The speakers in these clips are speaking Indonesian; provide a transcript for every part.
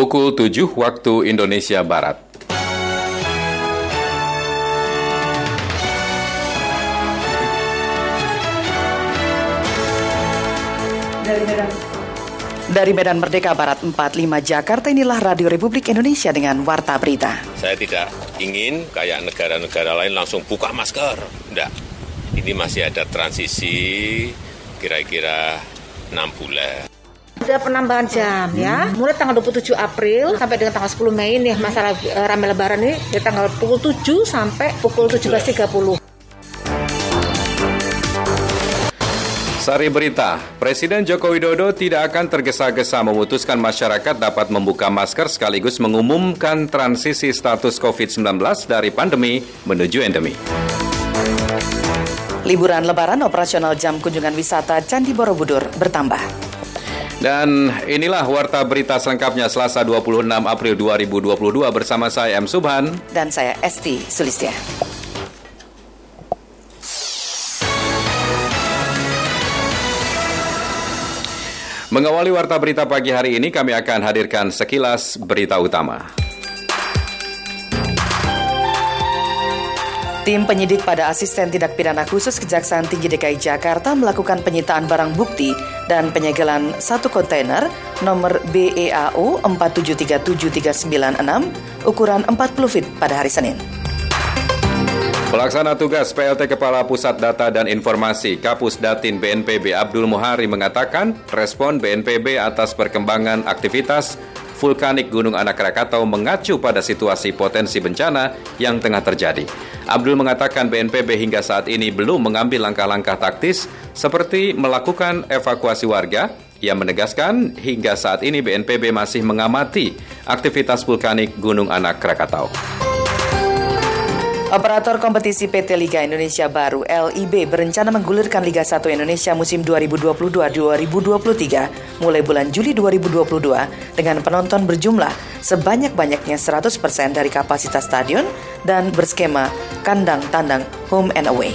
Pukul 7 waktu Indonesia Barat. Dari Medan. Dari Medan Merdeka Barat 45 Jakarta inilah Radio Republik Indonesia dengan Warta Berita. Saya tidak ingin kayak negara-negara lain langsung buka masker. Tidak. Ini masih ada transisi kira-kira 6 bulan. Ada penambahan jam ya, mulai tanggal 27 April sampai dengan tanggal 10 Mei nih masalah uh, rame lebaran ini dari tanggal pukul 7 sampai pukul 17.30. Sari berita, Presiden Joko Widodo tidak akan tergesa-gesa memutuskan masyarakat dapat membuka masker sekaligus mengumumkan transisi status COVID-19 dari pandemi menuju endemi. Liburan lebaran operasional jam kunjungan wisata Candi Borobudur bertambah. Dan inilah warta berita selengkapnya Selasa 26 April 2022 bersama saya M. Subhan. Dan saya Esti Sulistia. Mengawali warta berita pagi hari ini kami akan hadirkan sekilas berita utama. Tim penyidik pada Asisten Tindak Pidana Khusus Kejaksaan Tinggi DKI Jakarta melakukan penyitaan barang bukti dan penyegelan satu kontainer nomor BEAU 4737396 ukuran 40 feet pada hari Senin. Pelaksana tugas PLT Kepala Pusat Data dan Informasi Kapus Datin BNPB Abdul Muhari mengatakan respon BNPB atas perkembangan aktivitas vulkanik Gunung Anak Krakatau mengacu pada situasi potensi bencana yang tengah terjadi. Abdul mengatakan BNPB hingga saat ini belum mengambil langkah-langkah taktis seperti melakukan evakuasi warga. Ia menegaskan hingga saat ini BNPB masih mengamati aktivitas vulkanik Gunung Anak Krakatau. Operator kompetisi PT Liga Indonesia Baru LIB berencana menggulirkan Liga 1 Indonesia musim 2022-2023 mulai bulan Juli 2022 dengan penonton berjumlah sebanyak-banyaknya 100% dari kapasitas stadion dan berskema kandang tandang home and away.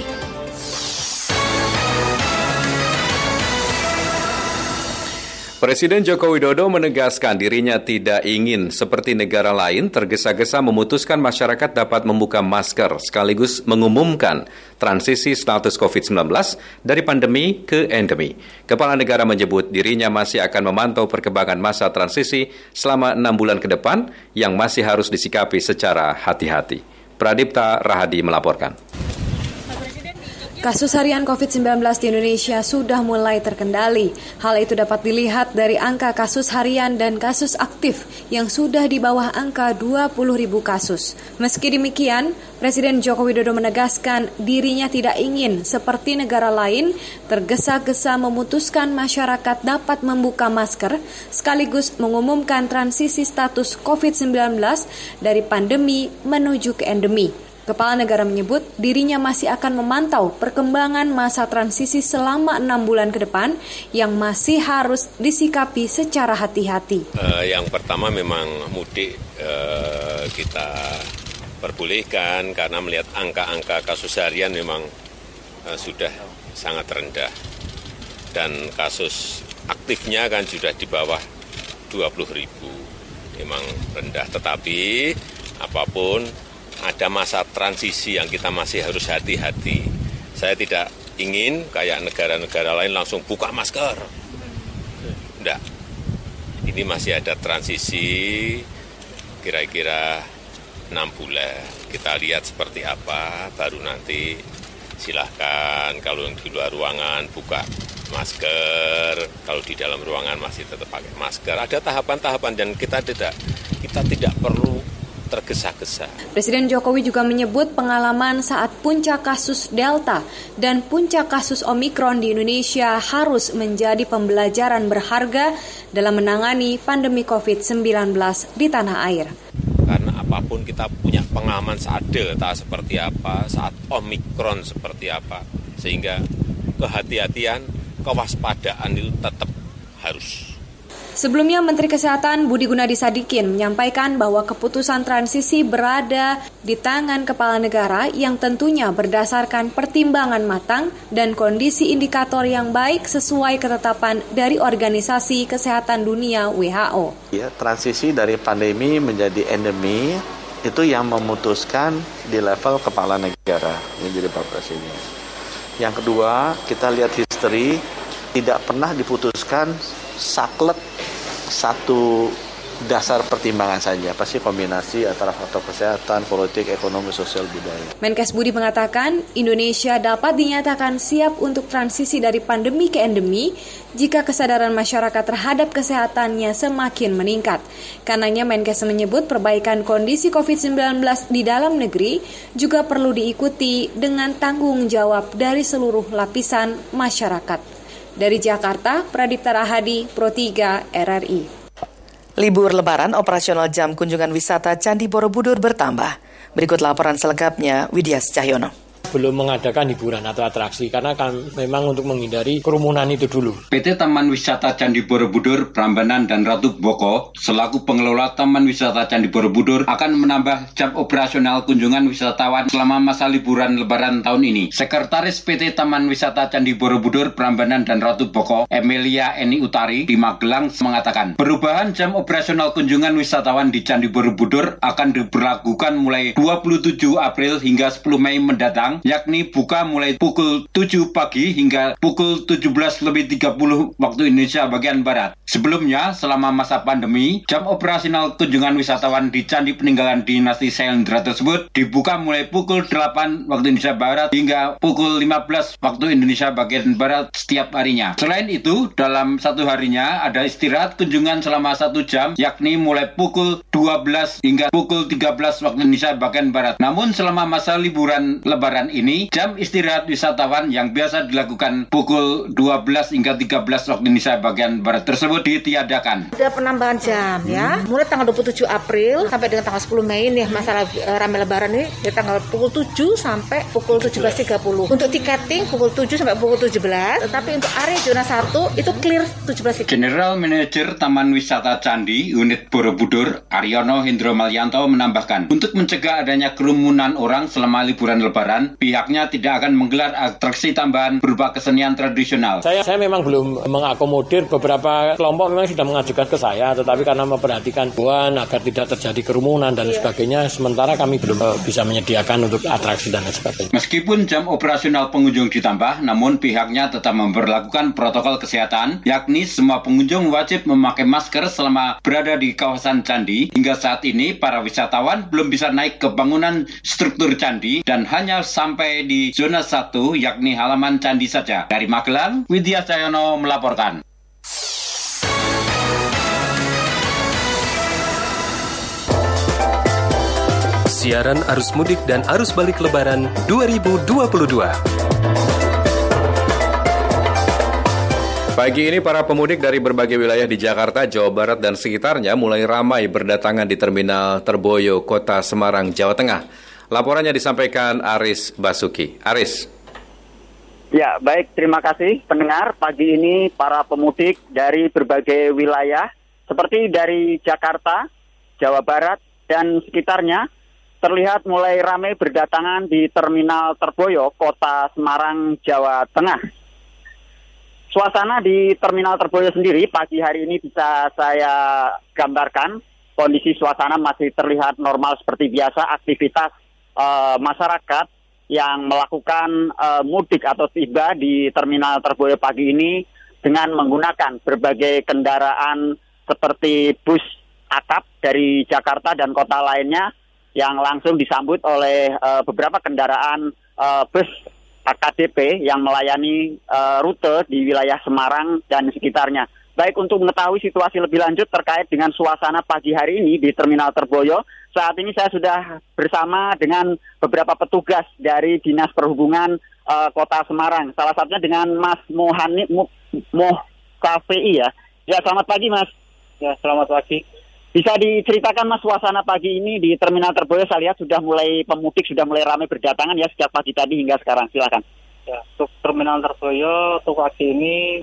Presiden Joko Widodo menegaskan dirinya tidak ingin seperti negara lain tergesa-gesa memutuskan masyarakat dapat membuka masker sekaligus mengumumkan transisi status COVID-19 dari pandemi ke endemi. Kepala negara menyebut dirinya masih akan memantau perkembangan masa transisi selama enam bulan ke depan yang masih harus disikapi secara hati-hati. Pradipta Rahadi melaporkan. Kasus harian COVID-19 di Indonesia sudah mulai terkendali. Hal itu dapat dilihat dari angka kasus harian dan kasus aktif yang sudah di bawah angka 20 ribu kasus. Meski demikian, Presiden Joko Widodo menegaskan dirinya tidak ingin seperti negara lain tergesa-gesa memutuskan masyarakat dapat membuka masker sekaligus mengumumkan transisi status COVID-19 dari pandemi menuju ke endemi. Kepala negara menyebut dirinya masih akan memantau perkembangan masa transisi selama enam bulan ke depan yang masih harus disikapi secara hati-hati. Uh, yang pertama memang mudik uh, kita perbolehkan karena melihat angka-angka kasus harian memang uh, sudah sangat rendah dan kasus aktifnya kan sudah di bawah 20 ribu memang rendah tetapi apa pun ada masa transisi yang kita masih harus hati-hati. Saya tidak ingin kayak negara-negara lain langsung buka masker. Tidak. Ini masih ada transisi kira-kira enam bulan. Kita lihat seperti apa, baru nanti silahkan kalau yang di luar ruangan buka masker, kalau di dalam ruangan masih tetap pakai masker. Ada tahapan-tahapan dan kita tidak kita tidak perlu tergesa-gesa. Presiden Jokowi juga menyebut pengalaman saat puncak kasus Delta dan puncak kasus Omikron di Indonesia harus menjadi pembelajaran berharga dalam menangani pandemi COVID-19 di tanah air. Karena apa pun kita punya pengalaman saat Delta seperti apa, saat Omikron seperti apa, sehingga kehati-hatian, kewaspadaan itu tetap harus Sebelumnya Menteri Kesehatan Budi Gunadi Sadikin menyampaikan bahwa keputusan transisi berada di tangan kepala negara yang tentunya berdasarkan pertimbangan matang dan kondisi indikator yang baik sesuai ketetapan dari Organisasi Kesehatan Dunia WHO. Ya, transisi dari pandemi menjadi endemi itu yang memutuskan di level kepala negara menjadi Pak Presiden. Yang kedua, kita lihat history tidak pernah diputuskan saklek satu dasar pertimbangan saja, pasti kombinasi antara faktor kesehatan, politik, ekonomi, sosial, budaya. Menkes Budi mengatakan Indonesia dapat dinyatakan siap untuk transisi dari pandemi ke endemi jika kesadaran masyarakat terhadap kesehatannya semakin meningkat. Karenanya Menkes menyebut perbaikan kondisi COVID-19 di dalam negeri juga perlu diikuti dengan tanggung jawab dari seluruh lapisan masyarakat. Dari Jakarta, Pradipta Rahadi, Pro 3, RRI. Libur lebaran operasional jam kunjungan wisata Candi Borobudur bertambah. Berikut laporan selengkapnya Widya Cahyono belum mengadakan hiburan atau atraksi karena kan memang untuk menghindari kerumunan itu dulu. PT Taman Wisata Candi Borobudur, Prambanan dan Ratu Boko selaku pengelola Taman Wisata Candi Borobudur akan menambah jam operasional kunjungan wisatawan selama masa liburan lebaran tahun ini. Sekretaris PT Taman Wisata Candi Borobudur, Prambanan dan Ratu Boko, Emilia Eni Utari di Magelang mengatakan, perubahan jam operasional kunjungan wisatawan di Candi Borobudur akan diberlakukan mulai 27 April hingga 10 Mei mendatang yakni buka mulai pukul 7 pagi hingga pukul 17 lebih 30 waktu Indonesia bagian Barat. Sebelumnya, selama masa pandemi, jam operasional kunjungan wisatawan di Candi Peninggalan Dinasti Sailendra tersebut dibuka mulai pukul 8 waktu Indonesia Barat hingga pukul 15 waktu Indonesia bagian Barat setiap harinya. Selain itu, dalam satu harinya ada istirahat kunjungan selama satu jam, yakni mulai pukul 12 hingga pukul 13 waktu Indonesia bagian Barat. Namun selama masa liburan Lebaran ini, jam istirahat wisatawan yang biasa dilakukan pukul 12 hingga 13 waktu Indonesia bagian Barat tersebut ditiadakan. Ada penambahan jam ya, mulai tanggal 27 April sampai dengan tanggal 10 Mei nih masalah uh, rame lebaran ini dari tanggal pukul 7 sampai pukul 17.30. Untuk tiketing pukul 7 sampai pukul 17, tetapi untuk area zona 1 itu clear 17. General Manager Taman Wisata Candi Unit Borobudur Aryono Hendro Malyanto menambahkan, untuk mencegah adanya kerumunan orang selama liburan lebaran, pihaknya tidak akan menggelar atraksi tambahan berupa kesenian tradisional. Saya, saya memang belum mengakomodir beberapa kelompok memang sudah mengajukan ke saya, tetapi karena memperhatikan buan agar tidak terjadi kerumunan dan iya. sebagainya, sementara kami belum uh, bisa menyediakan untuk atraksi dan sebagainya. Meskipun jam operasional pengunjung ditambah, namun pihaknya tetap memperlakukan protokol kesehatan, yakni semua pengunjung wajib memakai masker selama berada di kawasan candi. Hingga saat ini, para wisatawan belum bisa naik ke bangunan struktur candi dan hanya sampai di zona 1 yakni halaman candi saja. Dari Magelang, Widya Cahyono melaporkan. Siaran arus mudik dan arus balik lebaran 2022. Pagi ini para pemudik dari berbagai wilayah di Jakarta, Jawa Barat, dan sekitarnya mulai ramai berdatangan di Terminal Terboyo, Kota Semarang, Jawa Tengah. Laporannya disampaikan Aris Basuki. Aris. Ya, baik. Terima kasih pendengar. Pagi ini para pemudik dari berbagai wilayah seperti dari Jakarta, Jawa Barat, dan sekitarnya terlihat mulai ramai berdatangan di Terminal Terboyo, Kota Semarang, Jawa Tengah. Suasana di Terminal Terboyo sendiri pagi hari ini bisa saya gambarkan. Kondisi suasana masih terlihat normal seperti biasa, aktivitas uh, masyarakat yang melakukan uh, mudik atau tiba di Terminal Terboyo pagi ini dengan menggunakan berbagai kendaraan seperti bus akap dari Jakarta dan kota lainnya yang langsung disambut oleh uh, beberapa kendaraan uh, bus AKDP yang melayani uh, rute di wilayah Semarang dan sekitarnya. Baik untuk mengetahui situasi lebih lanjut terkait dengan suasana pagi hari ini di Terminal Terboyo, saat ini saya sudah bersama dengan beberapa petugas dari Dinas Perhubungan uh, Kota Semarang. Salah satunya dengan Mas Mohani Mo, Moh KVI ya. Ya, selamat pagi Mas. Ya, selamat pagi. Bisa diceritakan Mas suasana pagi ini di Terminal Terboyo saya lihat sudah mulai pemudik sudah mulai ramai berdatangan ya sejak pagi tadi hingga sekarang. Silakan. Ya, untuk Terminal Terboyo untuk pagi ini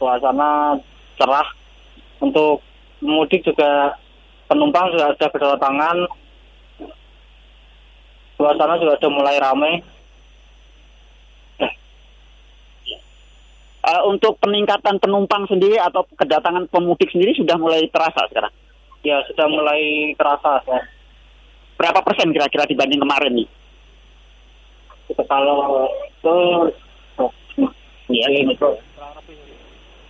suasana cerah Untuk mudik juga penumpang sudah ada berdatangan. Suasana juga sudah mulai ramai. Uh, untuk peningkatan penumpang sendiri atau kedatangan pemudik sendiri sudah mulai terasa sekarang? Ya, sudah mulai terasa. Ya. Berapa persen kira-kira dibanding kemarin nih? Itu kalau itu ya, itu.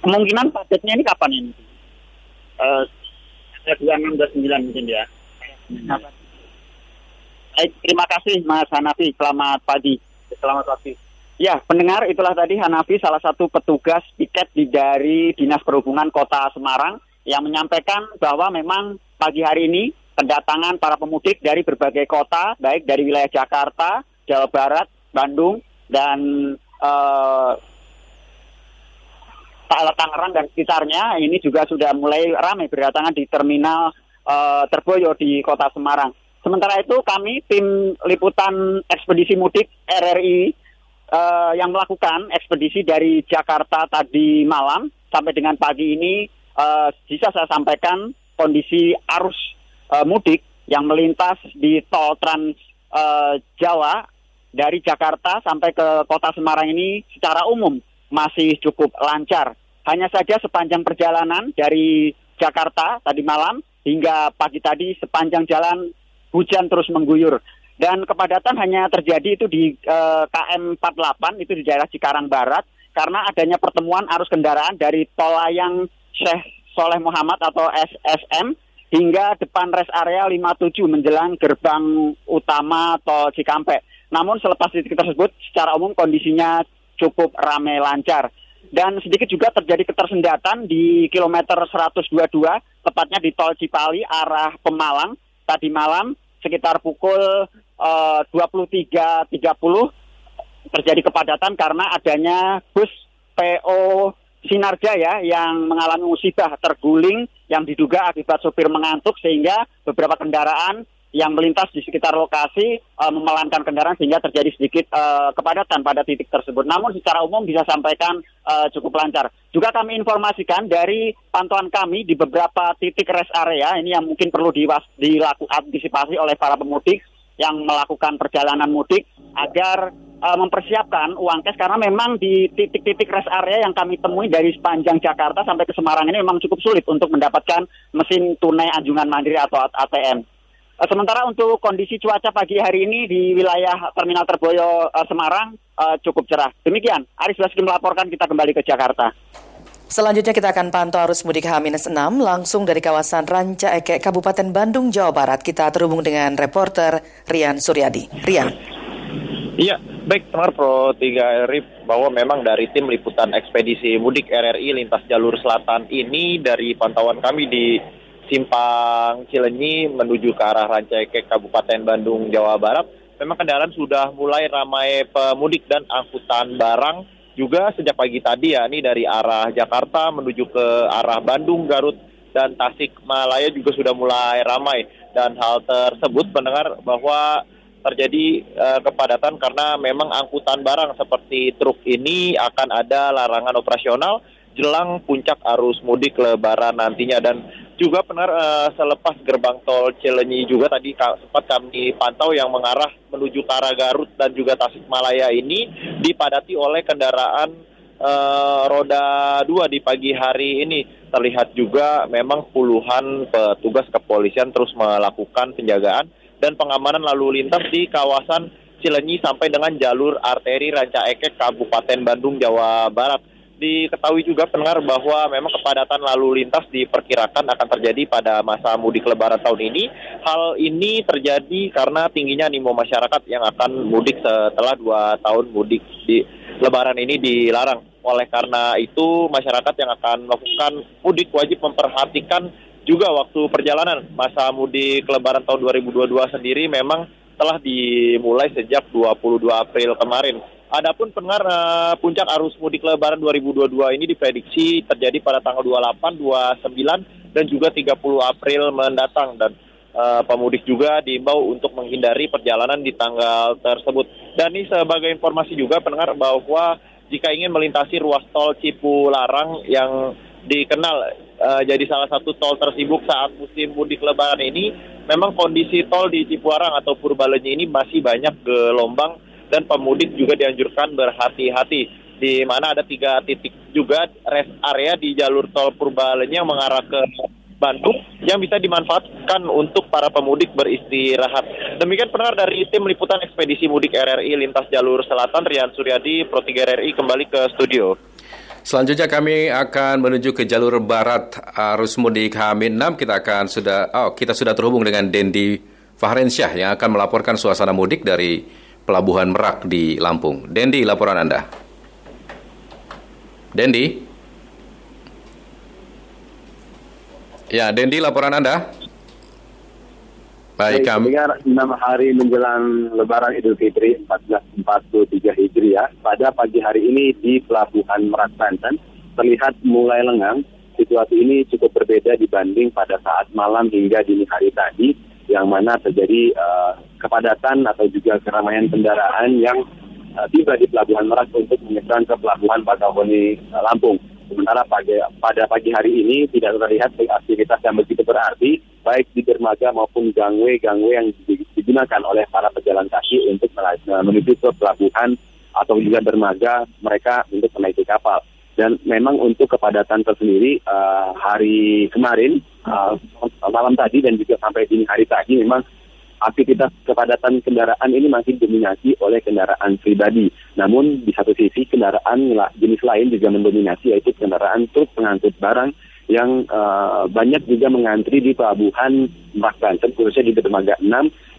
Kemungkinan padatnya ini kapan ini? Uh, 2629 mungkin ya. Baik, terima kasih Mas Hanafi. Selamat pagi. Selamat pagi. Ya, pendengar itulah tadi Hanafi salah satu petugas piket di dari Dinas Perhubungan Kota Semarang yang menyampaikan bahwa memang pagi hari ini kedatangan para pemudik dari berbagai kota, baik dari wilayah Jakarta, Jawa Barat, Bandung, dan uh, Tangerang dan sekitarnya ini juga sudah mulai ramai berdatangan di terminal uh, Terboyo di Kota Semarang. Sementara itu kami tim liputan ekspedisi mudik RRI uh, yang melakukan ekspedisi dari Jakarta tadi malam sampai dengan pagi ini uh, bisa saya sampaikan kondisi arus uh, mudik yang melintas di tol Trans uh, Jawa dari Jakarta sampai ke kota Semarang ini secara umum masih cukup lancar. Hanya saja sepanjang perjalanan dari Jakarta tadi malam hingga pagi tadi sepanjang jalan hujan terus mengguyur dan kepadatan hanya terjadi itu di uh, KM 48 itu di daerah Cikarang Barat karena adanya pertemuan arus kendaraan dari tol layang Syekh Soleh Muhammad atau SSM hingga depan rest area 57 menjelang gerbang utama tol Cikampek. Namun selepas titik tersebut secara umum kondisinya cukup ramai lancar. Dan sedikit juga terjadi ketersendatan di kilometer 122, tepatnya di tol Cipali arah Pemalang tadi malam sekitar pukul uh, 23.30 terjadi kepadatan karena adanya bus PO Sinarjaya yang mengalami musibah terguling yang diduga akibat sopir mengantuk sehingga beberapa kendaraan yang melintas di sekitar lokasi uh, memelankan kendaraan sehingga terjadi sedikit uh, kepadatan pada titik tersebut. Namun secara umum bisa sampaikan uh, cukup lancar. Juga kami informasikan dari pantauan kami di beberapa titik rest area ini yang mungkin perlu dilakukan antisipasi oleh para pemudik yang melakukan perjalanan mudik agar uh, mempersiapkan uang cash karena memang di titik-titik rest area yang kami temui dari sepanjang Jakarta sampai ke Semarang ini memang cukup sulit untuk mendapatkan mesin tunai anjungan mandiri atau ATM. Eh, sementara untuk kondisi cuaca pagi hari ini di wilayah Terminal Terboyo uh, Semarang uh, cukup cerah. Demikian, Aris Basuki melaporkan kita kembali ke Jakarta. Selanjutnya kita akan pantau arus mudik H-6 langsung dari kawasan Ranca Eke, Kabupaten Bandung, Jawa Barat. Kita terhubung dengan reporter Rian Suryadi. Rian. Iya, baik teman Pro 3 RIP bahwa memang dari tim liputan ekspedisi mudik RRI lintas jalur selatan ini dari pantauan kami di simpang Cilenyi menuju ke arah Rancaikek Kabupaten Bandung Jawa Barat memang kendaraan sudah mulai ramai pemudik dan angkutan barang juga sejak pagi tadi ya ini dari arah Jakarta menuju ke arah Bandung Garut dan Tasik Malaya juga sudah mulai ramai. Dan hal tersebut mendengar bahwa terjadi uh, kepadatan karena memang angkutan barang seperti truk ini akan ada larangan operasional jelang puncak arus mudik lebaran nantinya. Dan juga benar uh, selepas gerbang tol Cilenyi juga tadi sempat kami pantau yang mengarah menuju ke arah Garut dan juga Tasikmalaya ini dipadati oleh kendaraan uh, roda dua di pagi hari ini. Terlihat juga memang puluhan petugas kepolisian terus melakukan penjagaan dan pengamanan lalu lintas di kawasan Cilenyi sampai dengan jalur arteri Ranca Ekek Kabupaten Bandung Jawa Barat diketahui juga pendengar bahwa memang kepadatan lalu lintas diperkirakan akan terjadi pada masa mudik lebaran tahun ini. Hal ini terjadi karena tingginya animo masyarakat yang akan mudik setelah dua tahun mudik di lebaran ini dilarang. Oleh karena itu masyarakat yang akan melakukan mudik wajib memperhatikan juga waktu perjalanan. Masa mudik lebaran tahun 2022 sendiri memang telah dimulai sejak 22 April kemarin Adapun pendengar uh, puncak arus mudik lebaran 2022 ini diprediksi terjadi pada tanggal 28, 29 dan juga 30 April mendatang dan uh, pemudik juga diimbau untuk menghindari perjalanan di tanggal tersebut. Dan ini sebagai informasi juga pendengar bahwa jika ingin melintasi ruas tol Cipularang yang dikenal uh, jadi salah satu tol tersibuk saat musim mudik lebaran ini, memang kondisi tol di Cipuarang atau Purbalenyi ini masih banyak gelombang dan pemudik juga dianjurkan berhati-hati di mana ada tiga titik juga rest area di jalur tol Purbalenyi yang mengarah ke Bandung yang bisa dimanfaatkan untuk para pemudik beristirahat. Demikian pendengar dari tim liputan ekspedisi mudik RRI lintas jalur selatan Rian Suryadi Pro 3 RRI kembali ke studio. Selanjutnya kami akan menuju ke jalur barat arus mudik H-6. Kita akan sudah oh kita sudah terhubung dengan Dendi Fahrensyah yang akan melaporkan suasana mudik dari Pelabuhan Merak di Lampung. Dendi, laporan Anda. Dendi. Ya, Dendi, laporan Anda. Baik, kami enam hari menjelang Lebaran Idul Fitri 1443 Hijriah, pada pagi hari ini di Pelabuhan Merak Banten terlihat mulai lengang. Situasi ini cukup berbeda dibanding pada saat malam hingga dini hari tadi, yang mana terjadi uh, kepadatan atau juga keramaian kendaraan yang uh, tiba di Pelabuhan Merak untuk menyeberang ke Pelabuhan Bakauheni uh, Lampung. Sementara pagi, pada pagi hari ini tidak terlihat aktivitas yang begitu berarti, baik di dermaga maupun gangway-gangway yang digunakan oleh para pejalan kaki untuk menuju ke pelabuhan atau juga dermaga mereka untuk menaiki kapal. Dan memang untuk kepadatan tersendiri uh, hari kemarin, uh, malam tadi dan juga sampai dini hari tadi memang aktivitas kepadatan kendaraan ini masih didominasi oleh kendaraan pribadi. Namun di satu sisi kendaraan jenis lain juga mendominasi yaitu kendaraan truk pengangkut barang yang uh, banyak juga mengantri di pelabuhan Merak Banten khususnya di dermaga 6,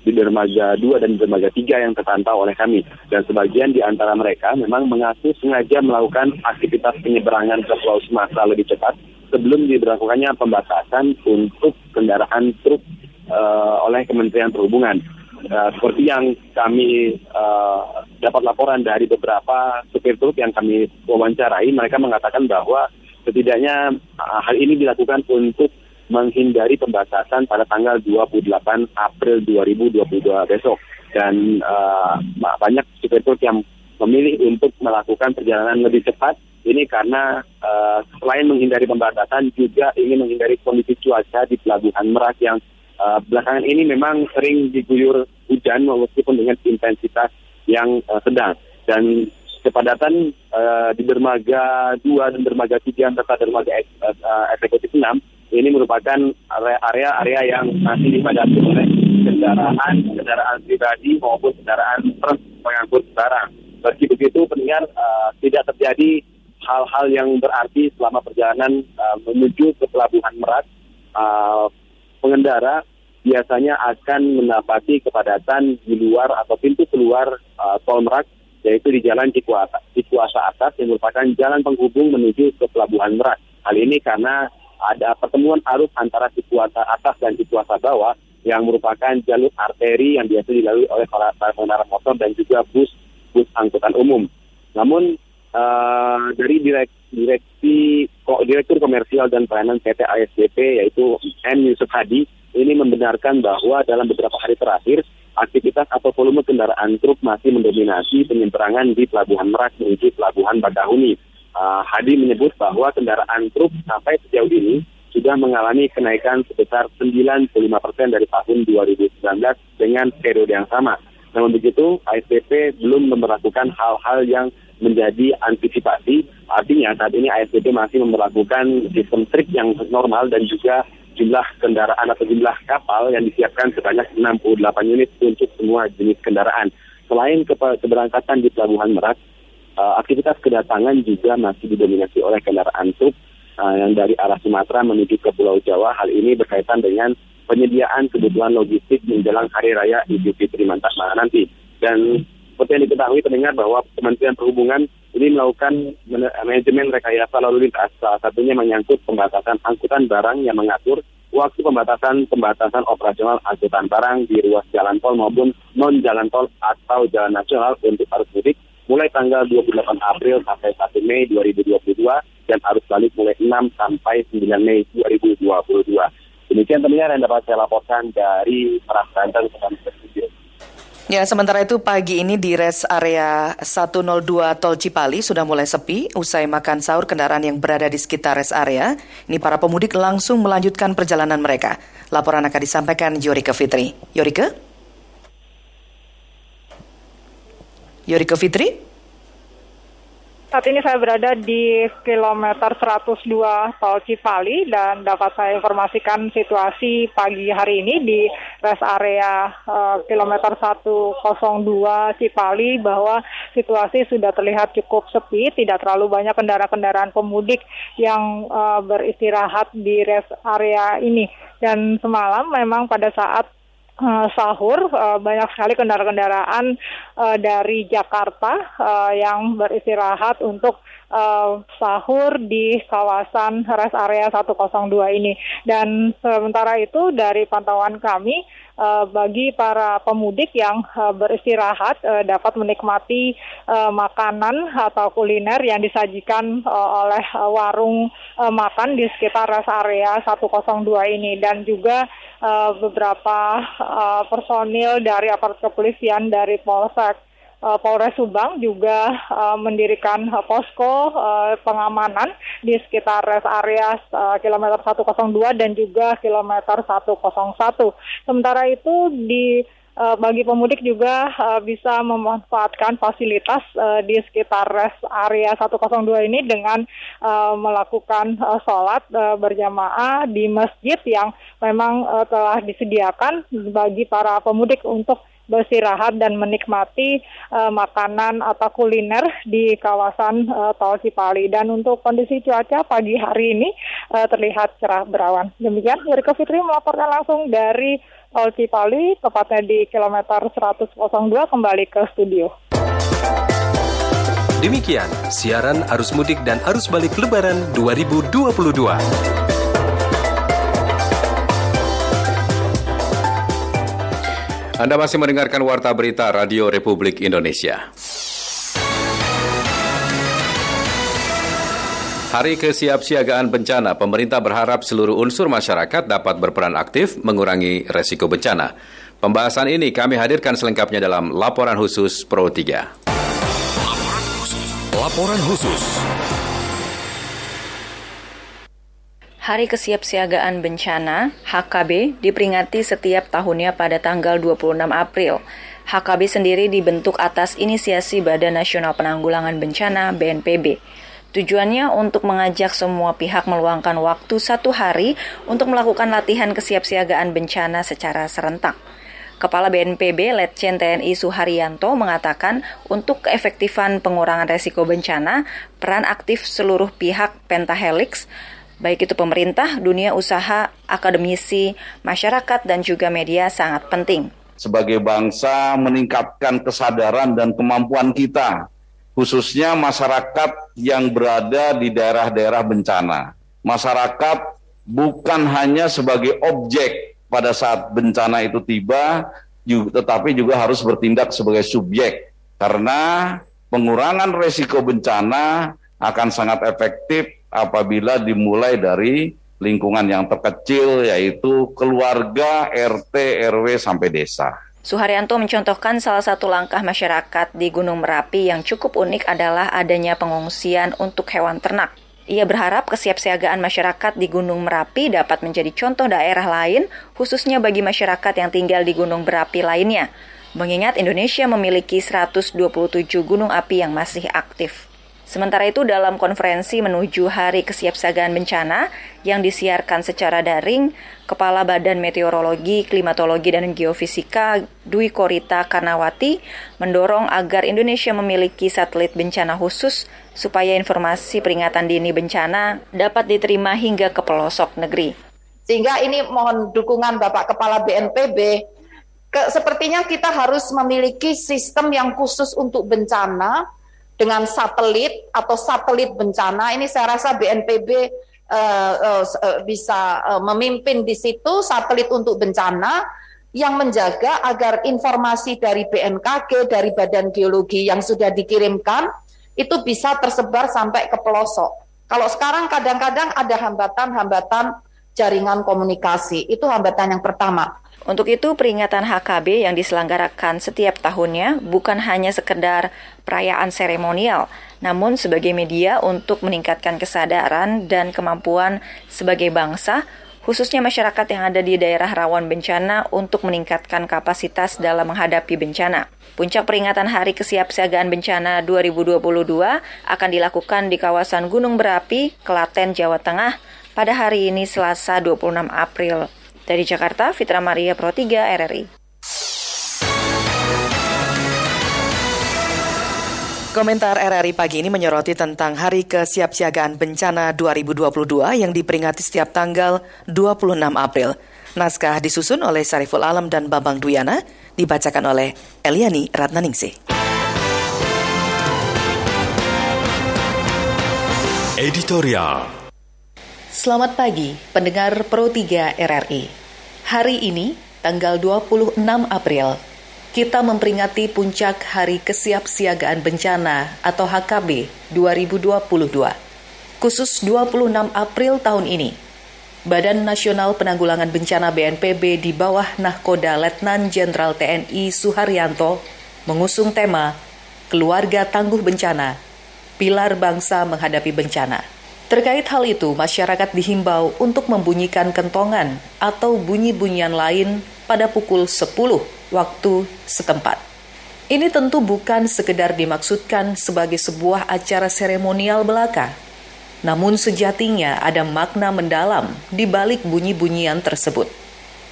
di dermaga 2 dan dermaga 3 yang terpantau oleh kami. Dan sebagian di antara mereka memang mengaku sengaja melakukan aktivitas penyeberangan ke Pulau Sumatera lebih cepat sebelum diberlakukannya pembatasan untuk kendaraan truk uh, oleh Kementerian Perhubungan. Uh, seperti yang kami uh, dapat laporan dari beberapa supir truk yang kami wawancarai, mereka mengatakan bahwa setidaknya uh, hal ini dilakukan untuk menghindari pembatasan pada tanggal 28 April 2022 besok. Dan uh, banyak supir truk yang memilih untuk melakukan perjalanan lebih cepat ini karena uh, selain menghindari pembatasan juga ingin menghindari kondisi cuaca di pelabuhan Merak yang uh, belakangan ini memang sering diguyur hujan meskipun dengan intensitas yang uh, sedang dan kepadatan uh, di dermaga 2 dan dermaga 3 serta dermaga uh, eksekutif 6 ini merupakan area-area yang masih dipadati oleh kendaraan kendaraan pribadi maupun kendaraan truk pengangkut barang. Meski begitu, pendengar uh, tidak terjadi hal-hal yang berarti selama perjalanan uh, menuju ke Pelabuhan Merak. Uh, pengendara biasanya akan mendapati kepadatan di luar atau pintu keluar uh, tol Merak yaitu di Jalan Cikuasa, Cikuasa Atas yang merupakan jalan penghubung menuju ke Pelabuhan Merak. Hal ini karena ada pertemuan arus antara Cikuasa Atas dan Cikuasa Bawah yang merupakan jalur arteri yang biasa dilalui oleh para pengendara motor dan juga bus bus angkutan umum. Namun uh, dari direk, direksi direktur komersial dan pelayanan PT ASDP yaitu M Yusuf Hadi ini membenarkan bahwa dalam beberapa hari terakhir aktivitas atau volume kendaraan truk masih mendominasi penyeberangan di Pelabuhan Merak menuju Pelabuhan Bakahuni. Uh, Hadi menyebut bahwa kendaraan truk sampai sejauh ini sudah mengalami kenaikan sebesar 95 persen dari tahun 2019 dengan periode yang sama. Namun begitu, ASDP belum memperlakukan hal-hal yang menjadi antisipasi. Artinya saat ini ASDP masih memperlakukan sistem trik yang normal dan juga jumlah kendaraan atau jumlah kapal yang disiapkan sebanyak 68 unit untuk semua jenis kendaraan. Selain ke keberangkatan di Pelabuhan Merak, uh, aktivitas kedatangan juga masih didominasi oleh kendaraan truk uh, yang dari arah Sumatera menuju ke Pulau Jawa. Hal ini berkaitan dengan penyediaan kebutuhan logistik menjelang Hari Raya Idul Fitri mantap nanti. Dan seperti yang diketahui pendengar bahwa Kementerian Perhubungan ini melakukan manajemen rekayasa lalu lintas, salah satunya menyangkut pembatasan angkutan barang yang mengatur waktu pembatasan pembatasan operasional angkutan barang di ruas jalan tol maupun non jalan tol atau jalan nasional untuk arus mudik mulai tanggal 28 April sampai 1 Mei 2022 dan arus balik mulai 6 sampai 9 Mei 2022. Demikian pendengar yang dapat saya laporkan dari Merak Banten ke Ya, sementara itu pagi ini di res area 102 Tol Cipali sudah mulai sepi usai makan sahur kendaraan yang berada di sekitar res area. Ini para pemudik langsung melanjutkan perjalanan mereka. Laporan akan disampaikan Yorike Fitri. Yorike? Yorike Fitri? Saat ini saya berada di kilometer 102 Tol Cipali dan dapat saya informasikan situasi pagi hari ini di rest area uh, kilometer 102 Cipali bahwa situasi sudah terlihat cukup sepi, tidak terlalu banyak kendaraan-kendaraan pemudik yang uh, beristirahat di rest area ini. Dan semalam memang pada saat uh, sahur uh, banyak sekali kendaraan-kendaraan uh, dari Jakarta yang beristirahat untuk uh, sahur di kawasan rest area 102 ini. Dan sementara itu dari pantauan kami uh, bagi para pemudik yang uh, beristirahat uh, dapat menikmati uh, makanan atau kuliner yang disajikan uh, oleh uh, warung uh, makan di sekitar rest area 102 ini dan juga uh, beberapa uh, personil dari aparat kepolisian dari Polsek uh, Polres Subang juga uh, mendirikan uh, posko uh, pengamanan di sekitar rest area uh, kilometer 102 dan juga kilometer 101. Sementara itu di uh, bagi pemudik juga uh, bisa memanfaatkan fasilitas uh, di sekitar rest area 102 ini dengan uh, melakukan uh, sholat uh, berjamaah di masjid yang memang uh, telah disediakan bagi para pemudik untuk beristirahat dan menikmati uh, makanan atau kuliner di kawasan uh, Tol Cipali. Dan untuk kondisi cuaca pagi hari ini uh, terlihat cerah berawan. Demikian, Yuriko Fitri melaporkan langsung dari Tol Cipali, tepatnya di kilometer 102 kembali ke studio. Demikian siaran arus mudik dan arus balik lebaran 2022. Anda masih mendengarkan Warta Berita Radio Republik Indonesia. Hari kesiapsiagaan bencana, pemerintah berharap seluruh unsur masyarakat dapat berperan aktif mengurangi resiko bencana. Pembahasan ini kami hadirkan selengkapnya dalam Laporan Khusus Pro 3. Laporan khusus. Laporan khusus. Hari Kesiapsiagaan Bencana HKB diperingati setiap tahunnya pada tanggal 26 April. HKB sendiri dibentuk atas inisiasi Badan Nasional Penanggulangan Bencana BNPB. Tujuannya untuk mengajak semua pihak meluangkan waktu satu hari untuk melakukan latihan kesiapsiagaan bencana secara serentak. Kepala BNPB Letjen TNI Suharyanto mengatakan untuk keefektifan pengurangan resiko bencana, peran aktif seluruh pihak pentahelix baik itu pemerintah, dunia usaha, akademisi, masyarakat, dan juga media sangat penting. Sebagai bangsa meningkatkan kesadaran dan kemampuan kita, khususnya masyarakat yang berada di daerah-daerah bencana. Masyarakat bukan hanya sebagai objek pada saat bencana itu tiba, tetapi juga harus bertindak sebagai subjek. Karena pengurangan resiko bencana akan sangat efektif apabila dimulai dari lingkungan yang terkecil yaitu keluarga, RT, RW sampai desa. Suharyanto mencontohkan salah satu langkah masyarakat di Gunung Merapi yang cukup unik adalah adanya pengungsian untuk hewan ternak. Ia berharap kesiapsiagaan masyarakat di Gunung Merapi dapat menjadi contoh daerah lain, khususnya bagi masyarakat yang tinggal di gunung berapi lainnya. Mengingat Indonesia memiliki 127 gunung api yang masih aktif. Sementara itu dalam konferensi menuju Hari Kesiapsiagaan Bencana yang disiarkan secara daring, Kepala Badan Meteorologi, Klimatologi, dan Geofisika Dwi Korita Karnawati mendorong agar Indonesia memiliki satelit bencana khusus supaya informasi peringatan dini bencana dapat diterima hingga ke pelosok negeri. Sehingga ini mohon dukungan Bapak Kepala BNPB ke, sepertinya kita harus memiliki sistem yang khusus untuk bencana dengan satelit atau satelit bencana ini saya rasa BNPB uh, uh, bisa uh, memimpin di situ satelit untuk bencana yang menjaga agar informasi dari BNKG dari Badan Geologi yang sudah dikirimkan itu bisa tersebar sampai ke pelosok. Kalau sekarang kadang-kadang ada hambatan-hambatan jaringan komunikasi. Itu hambatan yang pertama. Untuk itu, peringatan HKB yang diselenggarakan setiap tahunnya bukan hanya sekedar perayaan seremonial, namun sebagai media untuk meningkatkan kesadaran dan kemampuan sebagai bangsa, khususnya masyarakat yang ada di daerah rawan bencana untuk meningkatkan kapasitas dalam menghadapi bencana. Puncak peringatan Hari Kesiapsiagaan Bencana 2022 akan dilakukan di kawasan Gunung Berapi, Klaten, Jawa Tengah pada hari ini Selasa 26 April. Dari Jakarta, Fitra Maria Pro 3 RRI. Komentar RRI pagi ini menyoroti tentang Hari Kesiapsiagaan Bencana 2022 yang diperingati setiap tanggal 26 April. Naskah disusun oleh Sariful Alam dan Bambang Duyana, dibacakan oleh Eliani Ratnaningsih. Editorial Selamat pagi, pendengar Pro 3 RRI. Hari ini, tanggal 26 April, kita memperingati puncak Hari Kesiapsiagaan Bencana atau HKB 2022. Khusus 26 April tahun ini, Badan Nasional Penanggulangan Bencana BNPB di bawah Nahkoda Letnan Jenderal TNI Suharyanto mengusung tema Keluarga Tangguh Bencana, Pilar Bangsa Menghadapi Bencana. Terkait hal itu, masyarakat dihimbau untuk membunyikan kentongan atau bunyi-bunyian lain pada pukul 10 waktu setempat. Ini tentu bukan sekedar dimaksudkan sebagai sebuah acara seremonial belaka, namun sejatinya ada makna mendalam di balik bunyi-bunyian tersebut.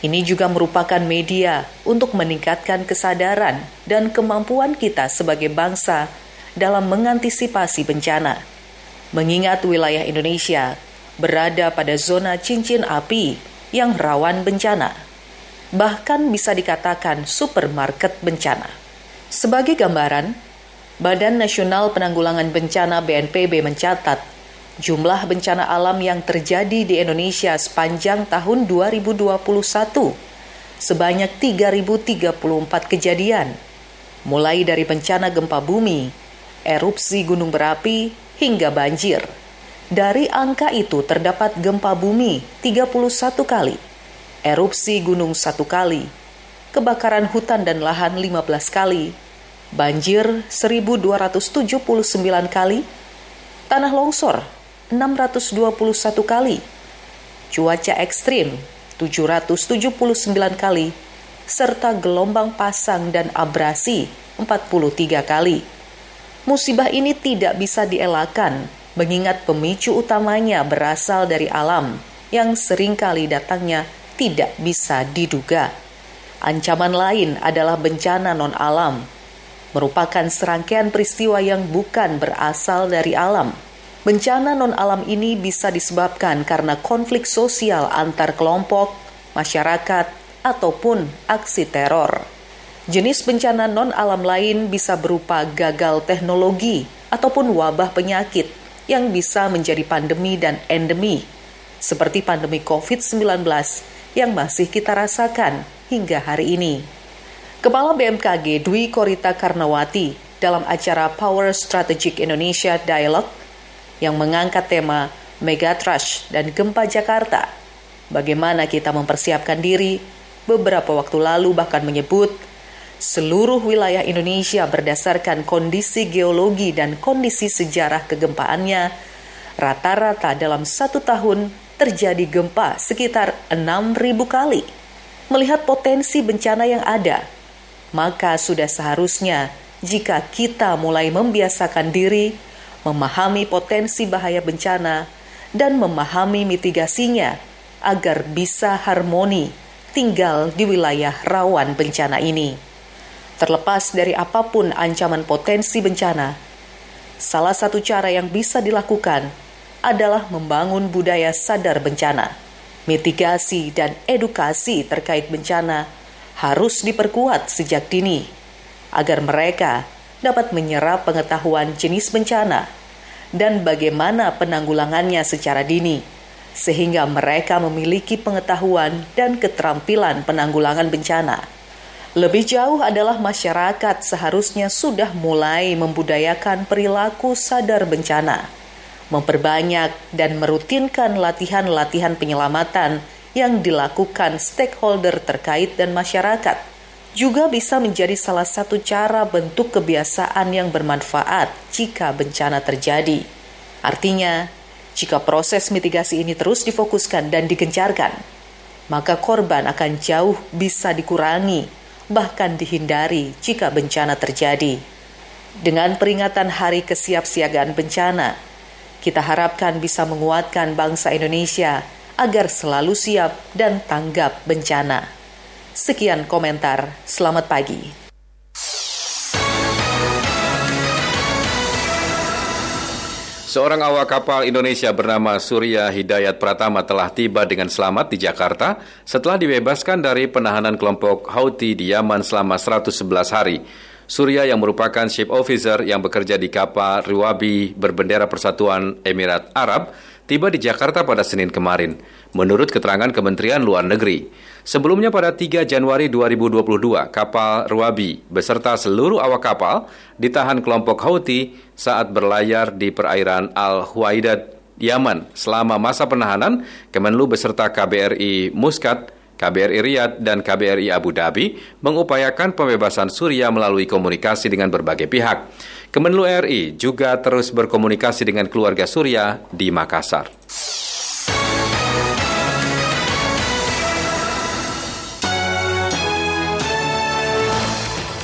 Ini juga merupakan media untuk meningkatkan kesadaran dan kemampuan kita sebagai bangsa dalam mengantisipasi bencana mengingat wilayah Indonesia berada pada zona cincin api yang rawan bencana. Bahkan bisa dikatakan supermarket bencana. Sebagai gambaran, Badan Nasional Penanggulangan Bencana BNPB mencatat jumlah bencana alam yang terjadi di Indonesia sepanjang tahun 2021 sebanyak 3.034 kejadian, mulai dari bencana gempa bumi, erupsi gunung berapi, hingga banjir. Dari angka itu terdapat gempa bumi 31 kali, erupsi gunung satu kali, kebakaran hutan dan lahan 15 kali, banjir 1279 kali, tanah longsor 621 kali, cuaca ekstrim 779 kali, serta gelombang pasang dan abrasi 43 kali. Musibah ini tidak bisa dielakkan, mengingat pemicu utamanya berasal dari alam yang sering kali datangnya tidak bisa diduga. Ancaman lain adalah bencana non-alam, merupakan serangkaian peristiwa yang bukan berasal dari alam. Bencana non-alam ini bisa disebabkan karena konflik sosial antar kelompok, masyarakat, ataupun aksi teror. Jenis bencana non-alam lain bisa berupa gagal teknologi ataupun wabah penyakit yang bisa menjadi pandemi dan endemi, seperti pandemi COVID-19 yang masih kita rasakan hingga hari ini. Kepala BMKG Dwi Korita Karnawati dalam acara Power Strategic Indonesia Dialogue yang mengangkat tema Megatrash dan Gempa Jakarta. Bagaimana kita mempersiapkan diri beberapa waktu lalu bahkan menyebut seluruh wilayah Indonesia berdasarkan kondisi geologi dan kondisi sejarah kegempaannya, rata-rata dalam satu tahun terjadi gempa sekitar 6.000 kali. Melihat potensi bencana yang ada, maka sudah seharusnya jika kita mulai membiasakan diri, memahami potensi bahaya bencana, dan memahami mitigasinya agar bisa harmoni tinggal di wilayah rawan bencana ini terlepas dari apa pun ancaman potensi bencana. Salah satu cara yang bisa dilakukan adalah membangun budaya sadar bencana. Mitigasi dan edukasi terkait bencana harus diperkuat sejak dini agar mereka dapat menyerap pengetahuan jenis bencana dan bagaimana penanggulangannya secara dini, sehingga mereka memiliki pengetahuan dan keterampilan penanggulangan bencana. Lebih jauh adalah masyarakat seharusnya sudah mulai membudayakan perilaku sadar bencana. memperbanyak dan merutinkan latihan-latihan penyelamatan yang dilakukan stakeholder terkait dan masyarakat. Juga bisa menjadi salah satu cara bentuk kebiasaan yang bermanfaat jika bencana terjadi. Artinya, jika proses mitigasi ini terus difokuskan dan digencarkan, maka korban akan jauh bisa dikurangi, bahkan dihindari jika bencana terjadi. Dengan peringatan Hari Kesiapsiagaan Bencana, kita harapkan bisa menguatkan bangsa Indonesia agar selalu siap dan tanggap bencana. Sekian komentar, selamat pagi. Seorang awak kapal Indonesia bernama Surya Hidayat Pratama telah tiba dengan selamat di Jakarta setelah dibebaskan dari penahanan kelompok Houthi di Yaman selama 111 hari. Surya yang merupakan ship officer yang bekerja di kapal Riwabi berbendera Persatuan Emirat Arab tiba di Jakarta pada Senin kemarin, menurut keterangan Kementerian Luar Negeri. Sebelumnya pada 3 Januari 2022, kapal Ruabi beserta seluruh awak kapal ditahan kelompok Houthi saat berlayar di perairan Al-Huwaidad, Yaman. Selama masa penahanan, Kemenlu beserta KBRI Muscat, KBRI Riyadh, dan KBRI Abu Dhabi mengupayakan pembebasan Surya melalui komunikasi dengan berbagai pihak. Kemenlu RI juga terus berkomunikasi dengan keluarga Surya di Makassar.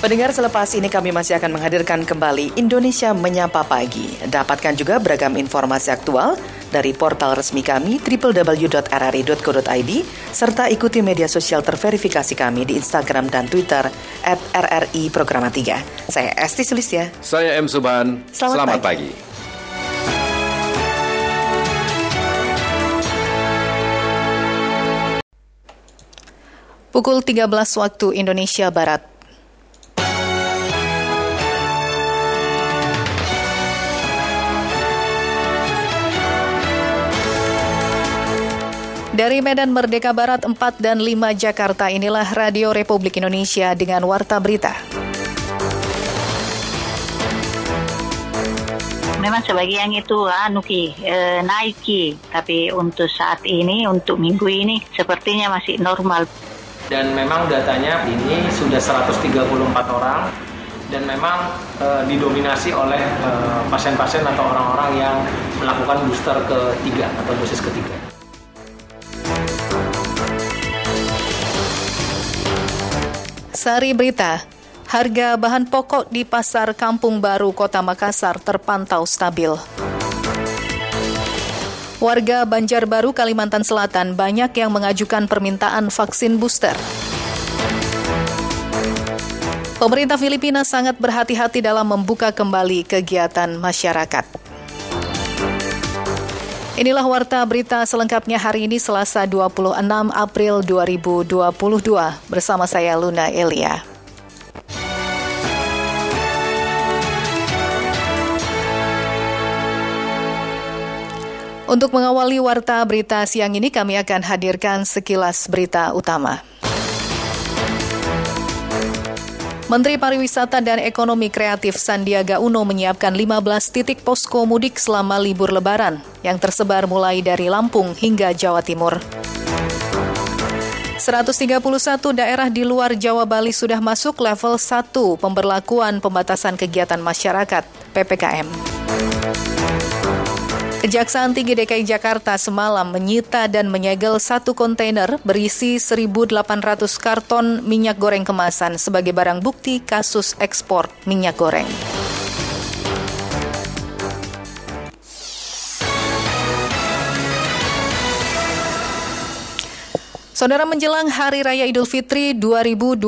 Pendengar selepas ini kami masih akan menghadirkan kembali Indonesia Menyapa Pagi. Dapatkan juga beragam informasi aktual dari portal resmi kami www.rri.co.id serta ikuti media sosial terverifikasi kami di Instagram dan Twitter at RRI Programa 3. Saya Esti Sulisya. Saya M. Subhan. Selamat, Selamat pagi. pagi. Pukul 13 waktu Indonesia Barat. Dari Medan Merdeka Barat 4 dan 5 Jakarta inilah Radio Republik Indonesia dengan Warta Berita. Memang sebagian itu anu ki e, naik ki, tapi untuk saat ini untuk minggu ini sepertinya masih normal. Dan memang datanya ini sudah 134 orang dan memang e, didominasi oleh pasien-pasien atau orang-orang yang melakukan booster ketiga atau dosis ketiga. Sari Berita, harga bahan pokok di Pasar Kampung Baru Kota Makassar terpantau stabil. Warga Banjarbaru, Kalimantan Selatan banyak yang mengajukan permintaan vaksin booster. Pemerintah Filipina sangat berhati-hati dalam membuka kembali kegiatan masyarakat. Inilah warta berita selengkapnya hari ini Selasa 26 April 2022 bersama saya Luna Elia. Untuk mengawali warta berita siang ini kami akan hadirkan sekilas berita utama. Menteri Pariwisata dan Ekonomi Kreatif Sandiaga Uno menyiapkan 15 titik posko mudik selama libur lebaran yang tersebar mulai dari Lampung hingga Jawa Timur. 131 daerah di luar Jawa Bali sudah masuk level 1 pemberlakuan pembatasan kegiatan masyarakat PPKM. Kejaksaan Tinggi DKI Jakarta semalam menyita dan menyegel satu kontainer berisi 1.800 karton minyak goreng kemasan sebagai barang bukti kasus ekspor minyak goreng. Saudara menjelang Hari Raya Idul Fitri 2022,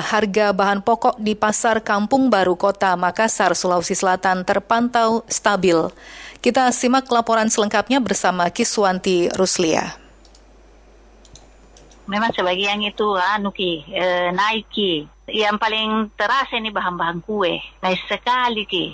harga bahan pokok di Pasar Kampung Baru Kota Makassar, Sulawesi Selatan terpantau stabil. Kita simak laporan selengkapnya bersama Kiswanti Ruslia. Memang sebagian itu anu ki e, ki. Yang paling terasa ini bahan-bahan kue. Naik sekali ki.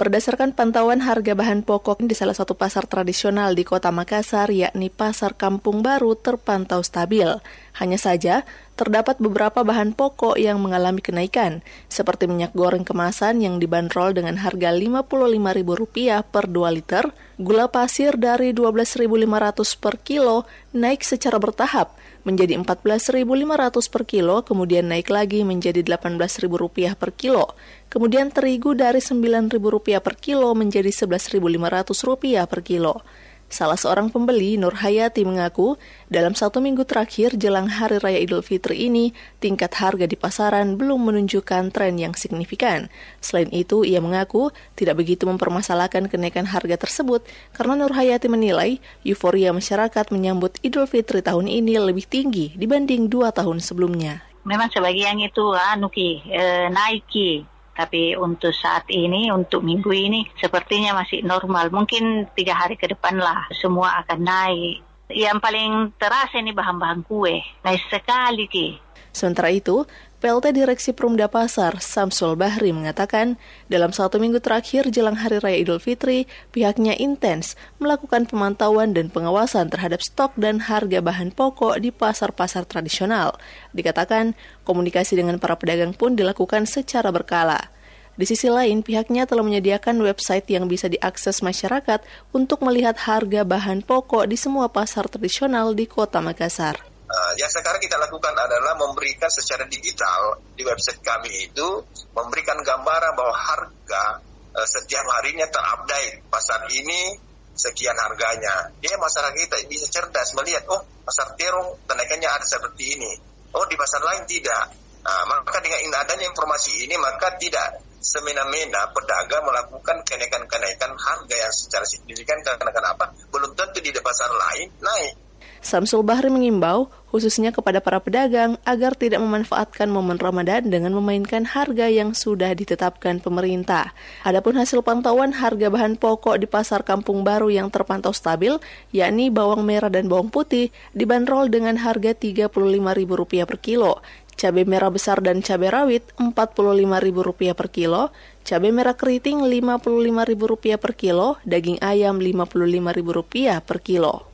Berdasarkan pantauan harga bahan pokok di salah satu pasar tradisional di kota Makassar, yakni Pasar Kampung Baru, terpantau stabil. Hanya saja, terdapat beberapa bahan pokok yang mengalami kenaikan, seperti minyak goreng kemasan yang dibanderol dengan harga Rp55.000 per 2 liter, gula pasir dari Rp12.500 per kilo naik secara bertahap menjadi Rp14.500 per kilo, kemudian naik lagi menjadi Rp18.000 per kilo. Kemudian terigu dari Rp9.000 per kilo menjadi Rp11.500 per kilo. Salah seorang pembeli, Nur Hayati, mengaku dalam satu minggu terakhir jelang Hari Raya Idul Fitri ini, tingkat harga di pasaran belum menunjukkan tren yang signifikan. Selain itu, ia mengaku tidak begitu mempermasalahkan kenaikan harga tersebut karena Nur Hayati menilai euforia masyarakat menyambut Idul Fitri tahun ini lebih tinggi dibanding dua tahun sebelumnya. Memang sebagian itu anu e, naik ki tapi untuk saat ini, untuk minggu ini, sepertinya masih normal. Mungkin tiga hari ke depan lah, semua akan naik. Yang paling terasa ini bahan-bahan kue, naik sekali ki. Sementara itu, PLT Direksi Perumda Pasar, Samsul Bahri mengatakan, dalam satu minggu terakhir jelang Hari Raya Idul Fitri, pihaknya intens melakukan pemantauan dan pengawasan terhadap stok dan harga bahan pokok di pasar-pasar tradisional. Dikatakan, komunikasi dengan para pedagang pun dilakukan secara berkala. Di sisi lain, pihaknya telah menyediakan website yang bisa diakses masyarakat untuk melihat harga bahan pokok di semua pasar tradisional di kota Makassar. Uh, yang sekarang kita lakukan adalah memberikan secara digital di website kami itu memberikan gambaran bahwa harga uh, setiap harinya terupdate pasar ini sekian harganya. Ya masyarakat kita bisa cerdas melihat oh pasar terong kenaikannya ada seperti ini. Oh di pasar lain tidak. Nah, maka dengan adanya informasi ini maka tidak semena-mena pedagang melakukan kenaikan-kenaikan harga yang secara signifikan karena kenapa? Belum tentu di pasar lain naik. Samsul Bahri mengimbau khususnya kepada para pedagang agar tidak memanfaatkan momen Ramadan dengan memainkan harga yang sudah ditetapkan pemerintah. Adapun hasil pantauan harga bahan pokok di pasar Kampung Baru yang terpantau stabil, yakni bawang merah dan bawang putih, dibanderol dengan harga Rp35.000 per kilo, cabai merah besar dan cabai rawit Rp45.000 per kilo, cabai merah keriting Rp55.000 per kilo, daging ayam Rp55.000 per kilo.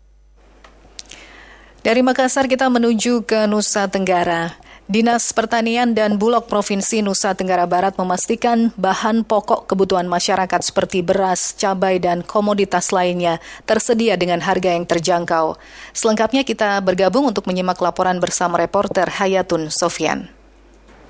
Dari Makassar kita menuju ke Nusa Tenggara. Dinas Pertanian dan Bulog Provinsi Nusa Tenggara Barat memastikan bahan pokok kebutuhan masyarakat seperti beras, cabai, dan komoditas lainnya tersedia dengan harga yang terjangkau. Selengkapnya kita bergabung untuk menyimak laporan bersama reporter Hayatun Sofian.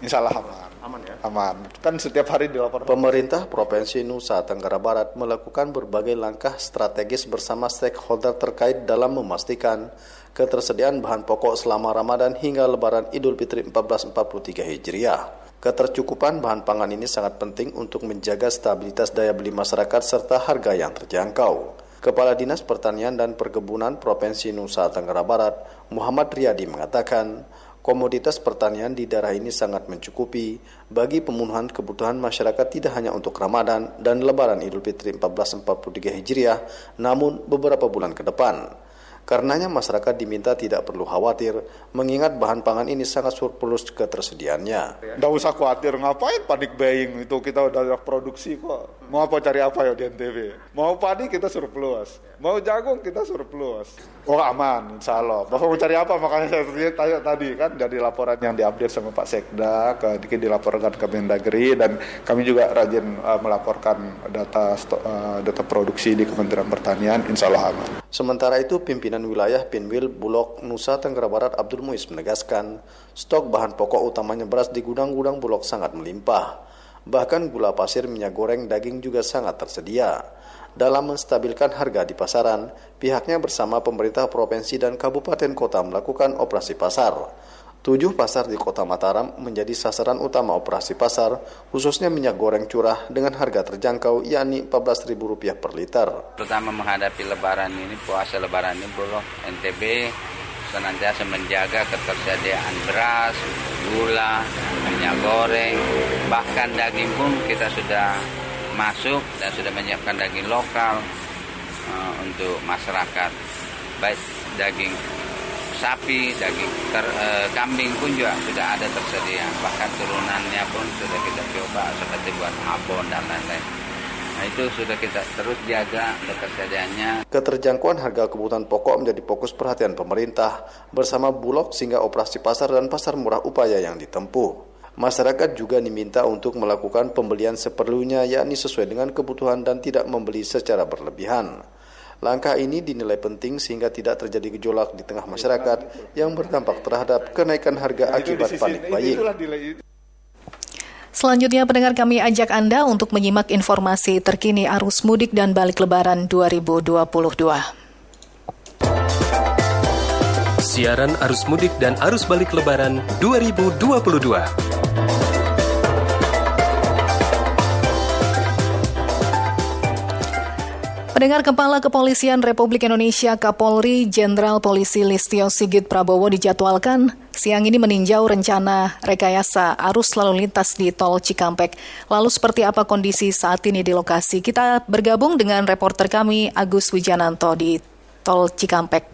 Insya Allah aman. Aman ya? Aman. Kan setiap hari dilaporkan. Pemerintah Provinsi Nusa Tenggara Barat melakukan berbagai langkah strategis bersama stakeholder terkait dalam memastikan ketersediaan bahan pokok selama Ramadan hingga Lebaran Idul Fitri 1443 Hijriah. Ketercukupan bahan pangan ini sangat penting untuk menjaga stabilitas daya beli masyarakat serta harga yang terjangkau. Kepala Dinas Pertanian dan Perkebunan Provinsi Nusa Tenggara Barat, Muhammad Riyadi mengatakan, komoditas pertanian di daerah ini sangat mencukupi bagi pemenuhan kebutuhan masyarakat tidak hanya untuk Ramadan dan Lebaran Idul Fitri 1443 Hijriah, namun beberapa bulan ke depan. Karenanya masyarakat diminta tidak perlu khawatir, mengingat bahan pangan ini sangat surplus ketersediaannya. Tidak usah khawatir, ngapain panik buying itu kita udah produksi kok. Mau apa cari apa ya di NTB? Mau padi kita surplus, mau jagung kita surplus. Oh aman, insya Allah. Bapak mau cari apa? Makanya saya tanya tadi kan dari laporan yang diupdate sama Pak Sekda, ke, dilaporkan ke Mendagri dan kami juga rajin uh, melaporkan data uh, data produksi di Kementerian Pertanian, insya Allah aman. Sementara itu pimpinan Pimpinan Wilayah Pinwil Bulog Nusa Tenggara Barat Abdul Muiz menegaskan, stok bahan pokok utamanya beras di gudang-gudang Bulog sangat melimpah. Bahkan gula pasir, minyak goreng, daging juga sangat tersedia. Dalam menstabilkan harga di pasaran, pihaknya bersama pemerintah provinsi dan kabupaten kota melakukan operasi pasar. Tujuh pasar di kota Mataram menjadi sasaran utama operasi pasar, khususnya minyak goreng curah dengan harga terjangkau yakni Rp14.000 per liter. Terutama menghadapi lebaran ini, puasa lebaran ini, Bulog NTB senantiasa menjaga ketersediaan beras, gula, minyak goreng, bahkan daging pun kita sudah masuk dan sudah menyiapkan daging lokal uh, untuk masyarakat, baik daging sapi, daging ter, e, kambing pun juga sudah ada tersedia. Bahkan turunannya pun sudah kita coba seperti buat abon dan lain-lain. Nah itu sudah kita terus jaga ketersediaannya. Keterjangkauan harga kebutuhan pokok menjadi fokus perhatian pemerintah bersama Bulog sehingga operasi pasar dan pasar murah upaya yang ditempuh. Masyarakat juga diminta untuk melakukan pembelian seperlunya yakni sesuai dengan kebutuhan dan tidak membeli secara berlebihan. Langkah ini dinilai penting sehingga tidak terjadi gejolak di tengah masyarakat yang berdampak terhadap kenaikan harga akibat panik buying. Selanjutnya pendengar kami ajak Anda untuk menyimak informasi terkini arus mudik dan balik lebaran 2022. Siaran arus mudik dan arus balik lebaran 2022. Pendengar Kepala Kepolisian Republik Indonesia Kapolri Jenderal Polisi Listio Sigit Prabowo dijadwalkan siang ini meninjau rencana rekayasa arus lalu lintas di Tol Cikampek. Lalu seperti apa kondisi saat ini di lokasi? Kita bergabung dengan reporter kami Agus Wijananto di Tol Cikampek.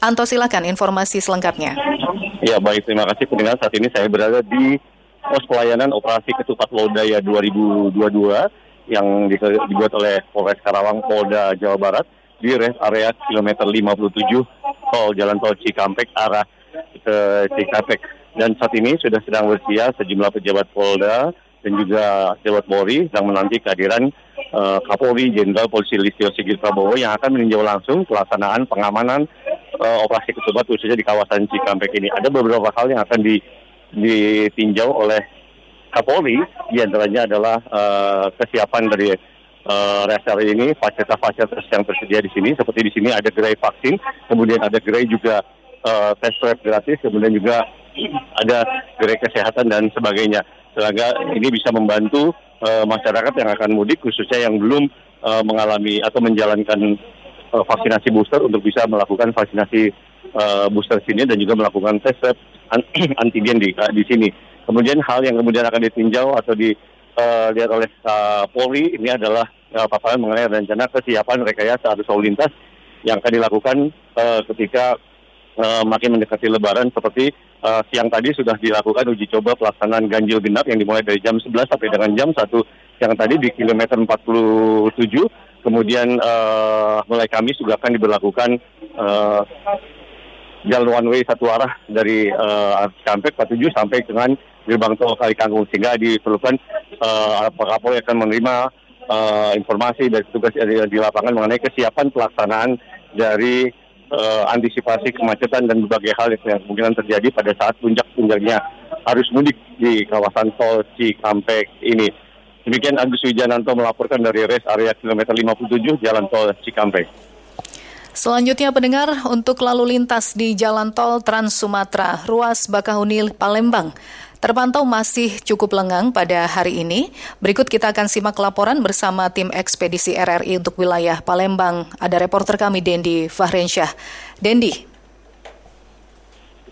Anto silakan informasi selengkapnya. Ya baik, terima kasih pendengar. Saat ini saya berada di pos pelayanan operasi ketupat Lodaya 2022 yang dibuat oleh Polres Karawang Polda Jawa Barat di rest area kilometer 57 tol Jalan Tol Cikampek arah ke Cikampek. Dan saat ini sudah sedang bersia sejumlah pejabat Polda dan juga pejabat Polri yang menanti kehadiran uh, Kapolri Jenderal Polisi Listio Sigit Prabowo yang akan meninjau langsung pelaksanaan pengamanan uh, operasi ketupat khususnya di kawasan Cikampek ini. Ada beberapa hal yang akan di, ditinjau oleh Kapolri, di antaranya adalah uh, kesiapan dari uh, rest area ini, fasilitas-fasilitas yang tersedia di sini. Seperti di sini ada gerai vaksin, kemudian ada gerai juga uh, tes swab gratis, kemudian juga ada gerai kesehatan dan sebagainya. Sehingga ini bisa membantu uh, masyarakat yang akan mudik, khususnya yang belum uh, mengalami atau menjalankan uh, vaksinasi booster untuk bisa melakukan vaksinasi uh, booster sini dan juga melakukan tes swab antigen di, uh, di sini. Kemudian hal yang kemudian akan ditinjau atau dilihat uh, oleh uh, Polri ini adalah uh, paparan mengenai rencana kesiapan rekayasa arus lalu lintas yang akan dilakukan uh, ketika uh, makin mendekati Lebaran seperti uh, siang tadi sudah dilakukan uji coba pelaksanaan ganjil genap yang dimulai dari jam 11 sampai dengan jam 1 siang tadi di kilometer 47 kemudian uh, mulai Kamis juga akan diberlakukan uh, jalan one way satu arah dari uh, Cikampek 47 sampai dengan gerbang tol Kali Kangkung sehingga diperlukan uh, Pak Kapolri akan menerima uh, informasi dari petugas di, di lapangan mengenai kesiapan pelaksanaan dari uh, antisipasi kemacetan dan berbagai hal yang kemungkinan terjadi pada saat puncak puncaknya arus mudik di kawasan tol Cikampek ini. Demikian Agus Wijananto melaporkan dari res area kilometer 57 Jalan Tol Cikampek. Selanjutnya pendengar untuk lalu lintas di Jalan Tol Trans Sumatera, ruas Bakahuni Palembang terpantau masih cukup lengang pada hari ini. Berikut kita akan simak laporan bersama tim ekspedisi RRI untuk wilayah Palembang. Ada reporter kami Dendi Fahrensyah. Dendi.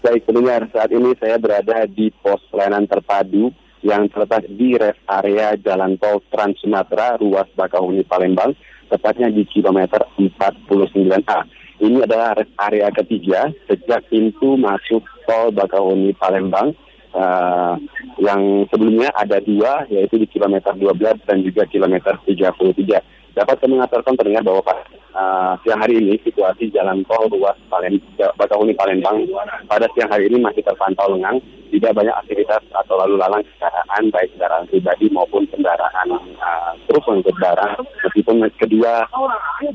Baik pendengar, saat ini saya berada di pos pelayanan terpadu yang terletak di rest area Jalan Tol Trans Sumatera, ruas Bakahuni Palembang tepatnya di kilometer 49A. Ini adalah rest area ketiga sejak pintu masuk tol Bakahuni Palembang uh, yang sebelumnya ada dua yaitu di kilometer 12 dan juga kilometer 33. Dapat kami mengaturkan terdengar bahwa pada uh, siang hari ini situasi jalan tol ruas Palem, Bakahuni Palembang pada siang hari ini masih terpantau lengang, tidak banyak aktivitas atau lalu lalang kendaraan baik kendaraan pribadi maupun kendaraan uh, truk untuk barang. Meskipun kedua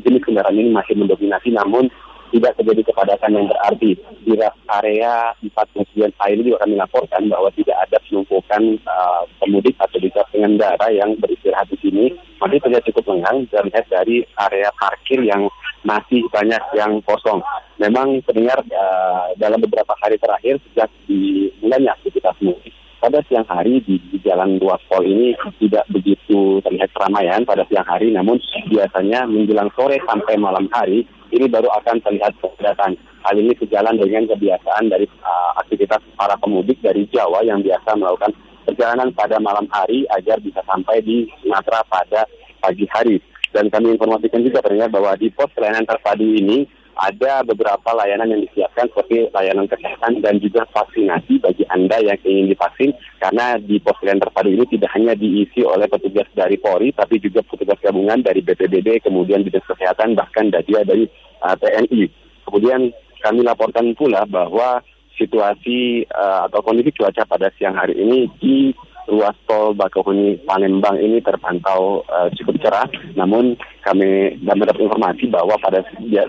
jenis kendaraan ini masih mendominasi, namun tidak terjadi kepadatan yang berarti. Di area 49 A ini juga kami laporkan bahwa tidak ada penumpukan uh, pemudik atau juga pengendara yang beristirahat di sini. Masih terlihat cukup lengang terlihat dari area parkir yang masih banyak yang kosong. Memang terdengar uh, dalam beberapa hari terakhir sejak dimulainya aktivitas mudik pada siang hari di, jalan ruas tol ini tidak begitu terlihat keramaian pada siang hari, namun biasanya menjelang sore sampai malam hari ini baru akan terlihat kepadatan. Hal ini sejalan dengan kebiasaan dari uh, aktivitas para pemudik dari Jawa yang biasa melakukan perjalanan pada malam hari agar bisa sampai di Sumatera pada pagi hari. Dan kami informasikan juga ternyata bahwa di pos pelayanan terpadu ini ada beberapa layanan yang disiapkan seperti layanan kesehatan dan juga vaksinasi bagi Anda yang ingin divaksin karena di pos pelayanan terpadu ini tidak hanya diisi oleh petugas dari Polri tapi juga petugas gabungan dari BPBD, kemudian Dinas Kesehatan bahkan juga dari uh, TNI. Kemudian kami laporkan pula bahwa situasi uh, atau kondisi cuaca pada siang hari ini di ruas tol Bakauheni Palembang ini terpantau uh, cukup cerah. Namun kami mendapat informasi bahwa pada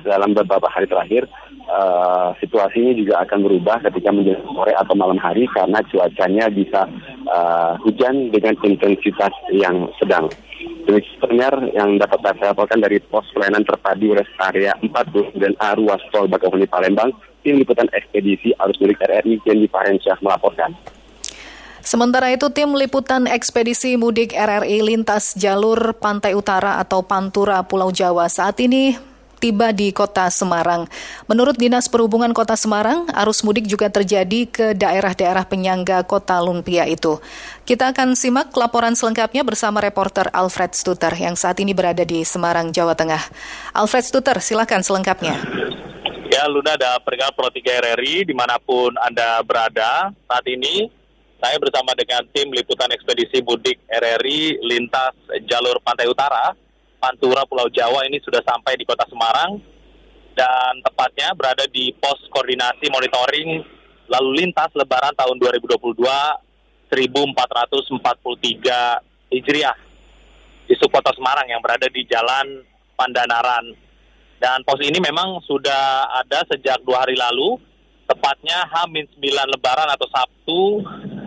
dalam beberapa hari terakhir uh, situasi ini juga akan berubah ketika menjelang sore atau malam hari karena cuacanya bisa uh, hujan dengan intensitas yang sedang. Demikian yang dapat saya laporkan dari pos pelayanan terpadu rest area 40 dan A ruas tol Bakauheni Palembang, tim liputan ekspedisi arus mudik RRI Jendi Farensyah melaporkan. Sementara itu, tim liputan ekspedisi mudik RRI lintas jalur Pantai Utara atau Pantura Pulau Jawa saat ini tiba di kota Semarang. Menurut Dinas Perhubungan Kota Semarang, arus mudik juga terjadi ke daerah-daerah penyangga kota Lumpia itu. Kita akan simak laporan selengkapnya bersama reporter Alfred Stuter yang saat ini berada di Semarang, Jawa Tengah. Alfred Stuter, silakan selengkapnya. Ya, Luna ada pendengar Pro 3 RRI di mana pun Anda berada saat ini saya bersama dengan tim liputan ekspedisi mudik RRI lintas jalur pantai utara, Pantura Pulau Jawa ini sudah sampai di kota Semarang dan tepatnya berada di pos koordinasi monitoring lalu lintas lebaran tahun 2022 1443 Hijriah di subkota Semarang yang berada di Jalan Pandanaran. Dan pos ini memang sudah ada sejak dua hari lalu, tepatnya H-9 Lebaran atau Sabtu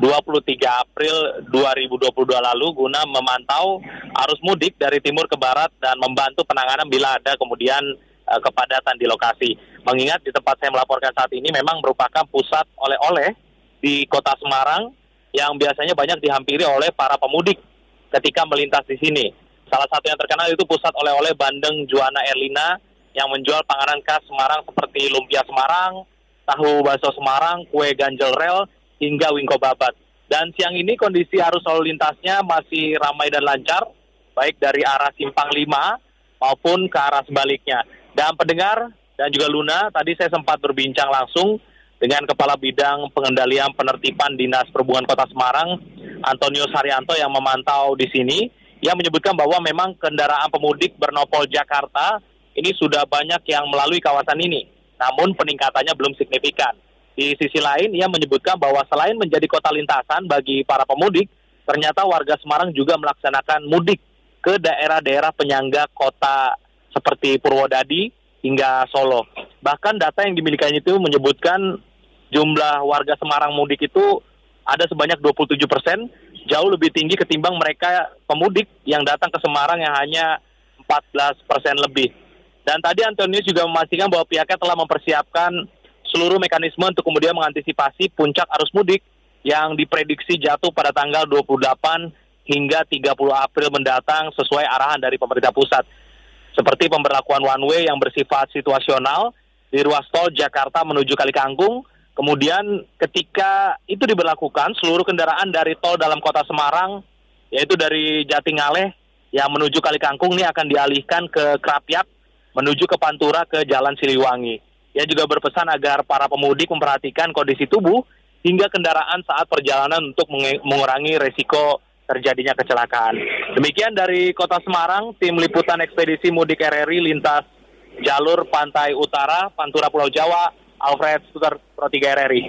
23 April 2022 lalu guna memantau arus mudik dari timur ke barat dan membantu penanganan bila ada kemudian uh, kepadatan di lokasi. Mengingat di tempat saya melaporkan saat ini memang merupakan pusat oleh-oleh di kota Semarang yang biasanya banyak dihampiri oleh para pemudik ketika melintas di sini. Salah satu yang terkenal itu pusat oleh-oleh Bandeng Juana Erlina yang menjual panganan khas Semarang seperti lumpia Semarang, tahu bakso Semarang, kue ganjel rel, hingga Wingko Babat. Dan siang ini kondisi arus lalu lintasnya masih ramai dan lancar, baik dari arah Simpang 5 maupun ke arah sebaliknya. Dan pendengar dan juga Luna, tadi saya sempat berbincang langsung dengan Kepala Bidang Pengendalian Penertiban Dinas Perhubungan Kota Semarang, Antonio Saryanto yang memantau di sini. Ia menyebutkan bahwa memang kendaraan pemudik bernopol Jakarta ini sudah banyak yang melalui kawasan ini. Namun peningkatannya belum signifikan. Di sisi lain, ia menyebutkan bahwa selain menjadi kota lintasan bagi para pemudik, ternyata warga Semarang juga melaksanakan mudik ke daerah-daerah penyangga kota seperti Purwodadi hingga Solo. Bahkan data yang dimilikannya itu menyebutkan jumlah warga Semarang mudik itu ada sebanyak 27 persen, jauh lebih tinggi ketimbang mereka pemudik yang datang ke Semarang yang hanya 14 persen lebih. Dan tadi Antonius juga memastikan bahwa pihaknya telah mempersiapkan seluruh mekanisme untuk kemudian mengantisipasi puncak arus mudik yang diprediksi jatuh pada tanggal 28 hingga 30 April mendatang sesuai arahan dari pemerintah pusat. Seperti pemberlakuan one way yang bersifat situasional di ruas tol Jakarta menuju Kalikangkung, kemudian ketika itu diberlakukan seluruh kendaraan dari tol dalam kota Semarang yaitu dari Jatingaleh yang menuju Kalikangkung ini akan dialihkan ke Krapyak menuju ke Pantura ke Jalan Siliwangi. Ia juga berpesan agar para pemudik memperhatikan kondisi tubuh hingga kendaraan saat perjalanan untuk mengurangi resiko terjadinya kecelakaan. Demikian dari Kota Semarang, tim liputan ekspedisi mudik RRI lintas jalur pantai utara, Pantura Pulau Jawa, Alfred Suter Pro 3 RRI.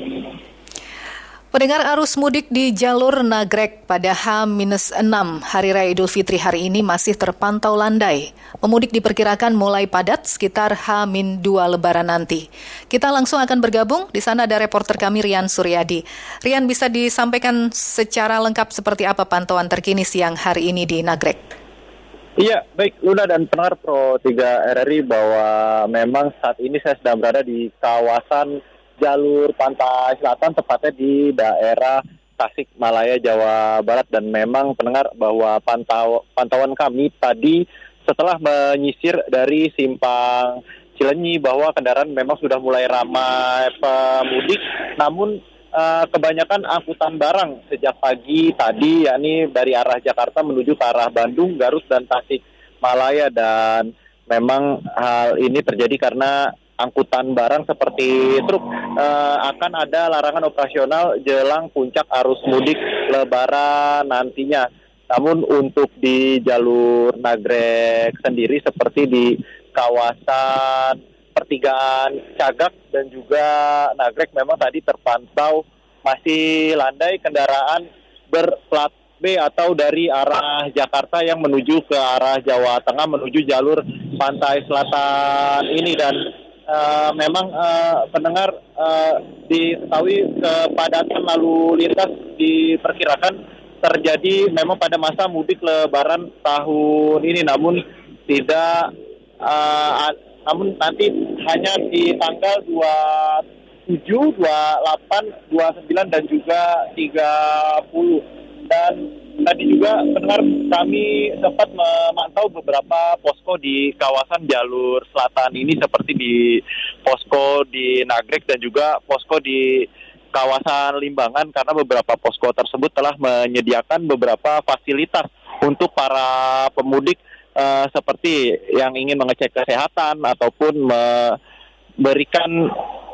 Pendengar arus mudik di jalur Nagrek pada H-6 Hari Raya Idul Fitri hari ini masih terpantau landai. Pemudik diperkirakan mulai padat sekitar H-2 Lebaran nanti. Kita langsung akan bergabung, di sana ada reporter kami Rian Suryadi. Rian bisa disampaikan secara lengkap seperti apa pantauan terkini siang hari ini di Nagrek? Iya, baik Luna dan pendengar Pro 3 RRI bahwa memang saat ini saya sedang berada di kawasan jalur pantai selatan tepatnya di daerah Tasik Malaya Jawa Barat. Dan memang pendengar bahwa pantau pantauan kami tadi setelah menyisir dari simpang Cilenyi bahwa kendaraan memang sudah mulai ramai pemudik. Namun uh, kebanyakan angkutan barang sejak pagi tadi yakni dari arah Jakarta menuju ke arah Bandung, Garut dan Tasik Malaya dan memang hal ini terjadi karena angkutan barang seperti truk uh, akan ada larangan operasional jelang puncak arus mudik Lebaran nantinya. Namun untuk di jalur Nagrek sendiri seperti di kawasan pertigaan Cagak dan juga Nagrek memang tadi terpantau masih landai kendaraan berplat B atau dari arah Jakarta yang menuju ke arah Jawa Tengah menuju jalur pantai selatan ini dan uh, memang uh, pendengar uh, diketahui kepadatan lalu lintas diperkirakan terjadi memang pada masa mudik lebaran tahun ini. Namun tidak uh, namun nanti hanya di tanggal 27, 28, 29 dan juga 30 dan tadi juga benar kami sempat memantau beberapa posko di kawasan jalur selatan ini seperti di posko di Nagrek dan juga posko di kawasan Limbangan karena beberapa posko tersebut telah menyediakan beberapa fasilitas untuk para pemudik uh, seperti yang ingin mengecek kesehatan ataupun memberikan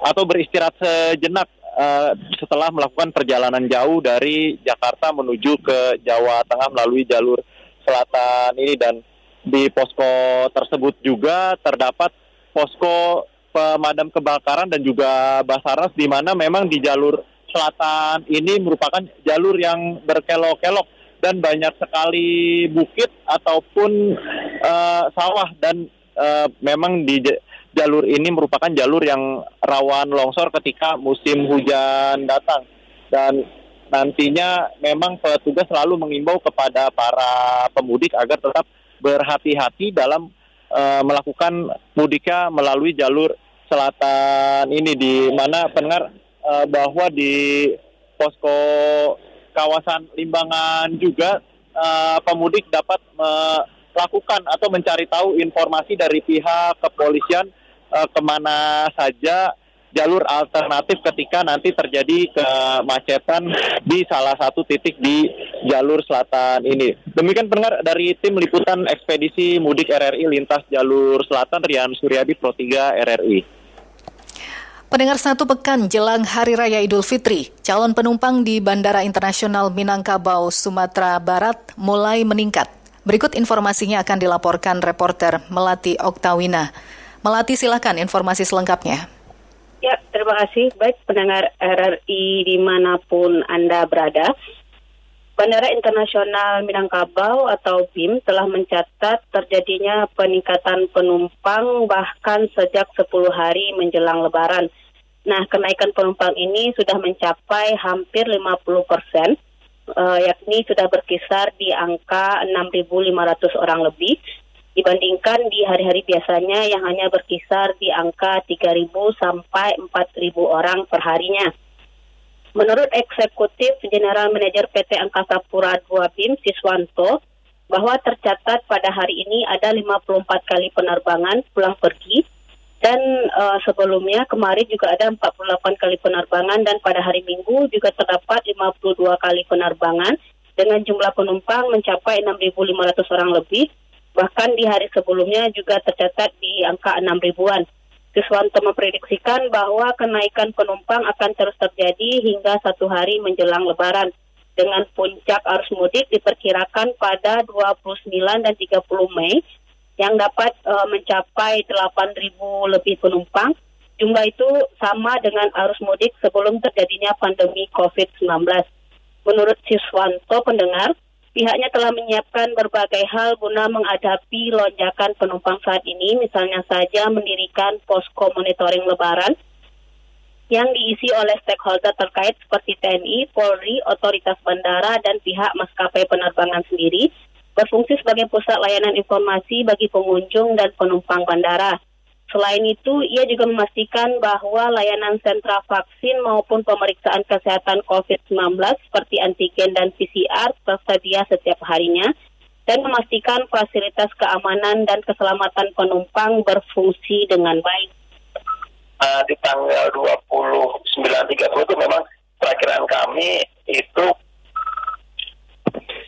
atau beristirahat sejenak uh, setelah melakukan perjalanan jauh dari Jakarta menuju ke Jawa Tengah melalui jalur selatan ini. Dan di posko tersebut juga terdapat posko pemadam kebakaran dan juga Basarnas di mana memang di jalur selatan ini merupakan jalur yang berkelok-kelok dan banyak sekali bukit ataupun uh, sawah. Dan uh, memang di jalur ini merupakan jalur yang rawan longsor ketika musim hujan datang. Dan nantinya memang petugas selalu mengimbau kepada para pemudik agar tetap berhati-hati dalam uh, melakukan mudiknya melalui jalur selatan ini di mana pendengar uh, bahwa di posko kawasan Limbangan juga uh, pemudik dapat melakukan atau mencari tahu informasi dari pihak kepolisian uh, ke mana saja jalur alternatif ketika nanti terjadi kemacetan di salah satu titik di jalur selatan ini. Demikian pendengar dari tim liputan ekspedisi mudik RRI lintas jalur selatan Rian Suryadi Pro 3 RRI. Pendengar satu pekan jelang Hari Raya Idul Fitri, calon penumpang di Bandara Internasional Minangkabau, Sumatera Barat mulai meningkat. Berikut informasinya akan dilaporkan reporter Melati Oktawina. Melati silakan informasi selengkapnya. Ya, terima kasih. Baik pendengar RRI di mana pun Anda berada. Bandara Internasional Minangkabau atau BIM telah mencatat terjadinya peningkatan penumpang bahkan sejak 10 hari menjelang lebaran. Nah, kenaikan penumpang ini sudah mencapai hampir 50 persen, uh, yakni sudah berkisar di angka 6.500 orang lebih dibandingkan di hari-hari biasanya yang hanya berkisar di angka 3.000 sampai 4.000 orang per harinya. Menurut Eksekutif General Manager PT Angkasa Pura II BIM Siswanto, bahwa tercatat pada hari ini ada 54 kali penerbangan pulang pergi dan uh, sebelumnya kemarin juga ada 48 kali penerbangan dan pada hari Minggu juga terdapat 52 kali penerbangan dengan jumlah penumpang mencapai 6.500 orang lebih Bahkan di hari sebelumnya juga tercatat di angka 6 ribuan. Kiswanto memprediksikan bahwa kenaikan penumpang akan terus terjadi hingga satu hari menjelang lebaran. Dengan puncak arus mudik diperkirakan pada 29 dan 30 Mei yang dapat uh, mencapai 8.000 lebih penumpang. Jumlah itu sama dengan arus mudik sebelum terjadinya pandemi COVID-19. Menurut Siswanto pendengar, Pihaknya telah menyiapkan berbagai hal guna menghadapi lonjakan penumpang saat ini, misalnya saja mendirikan posko monitoring lebaran yang diisi oleh stakeholder terkait seperti TNI, Polri, otoritas bandara, dan pihak maskapai penerbangan sendiri, berfungsi sebagai pusat layanan informasi bagi pengunjung dan penumpang bandara. Selain itu, ia juga memastikan bahwa layanan sentra vaksin maupun pemeriksaan kesehatan COVID-19 seperti antigen dan PCR tersedia setiap harinya dan memastikan fasilitas keamanan dan keselamatan penumpang berfungsi dengan baik. Uh, di tanggal 29.30 itu memang perakhiran kami itu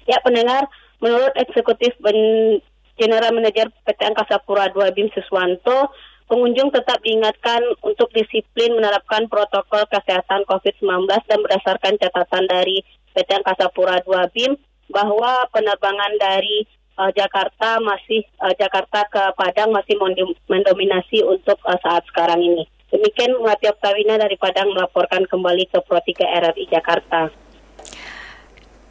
Ya, pendengar, menurut eksekutif ben General Manager PT Angkasa Pura II BIM Siswanto, pengunjung tetap diingatkan untuk disiplin menerapkan protokol kesehatan COVID-19 dan berdasarkan catatan dari PT Angkasa Pura II BIM bahwa penerbangan dari uh, Jakarta masih uh, Jakarta ke Padang masih mendominasi untuk uh, saat sekarang ini. Demikian Melati Oktawina dari Padang melaporkan kembali ke Pro 3 RRI Jakarta.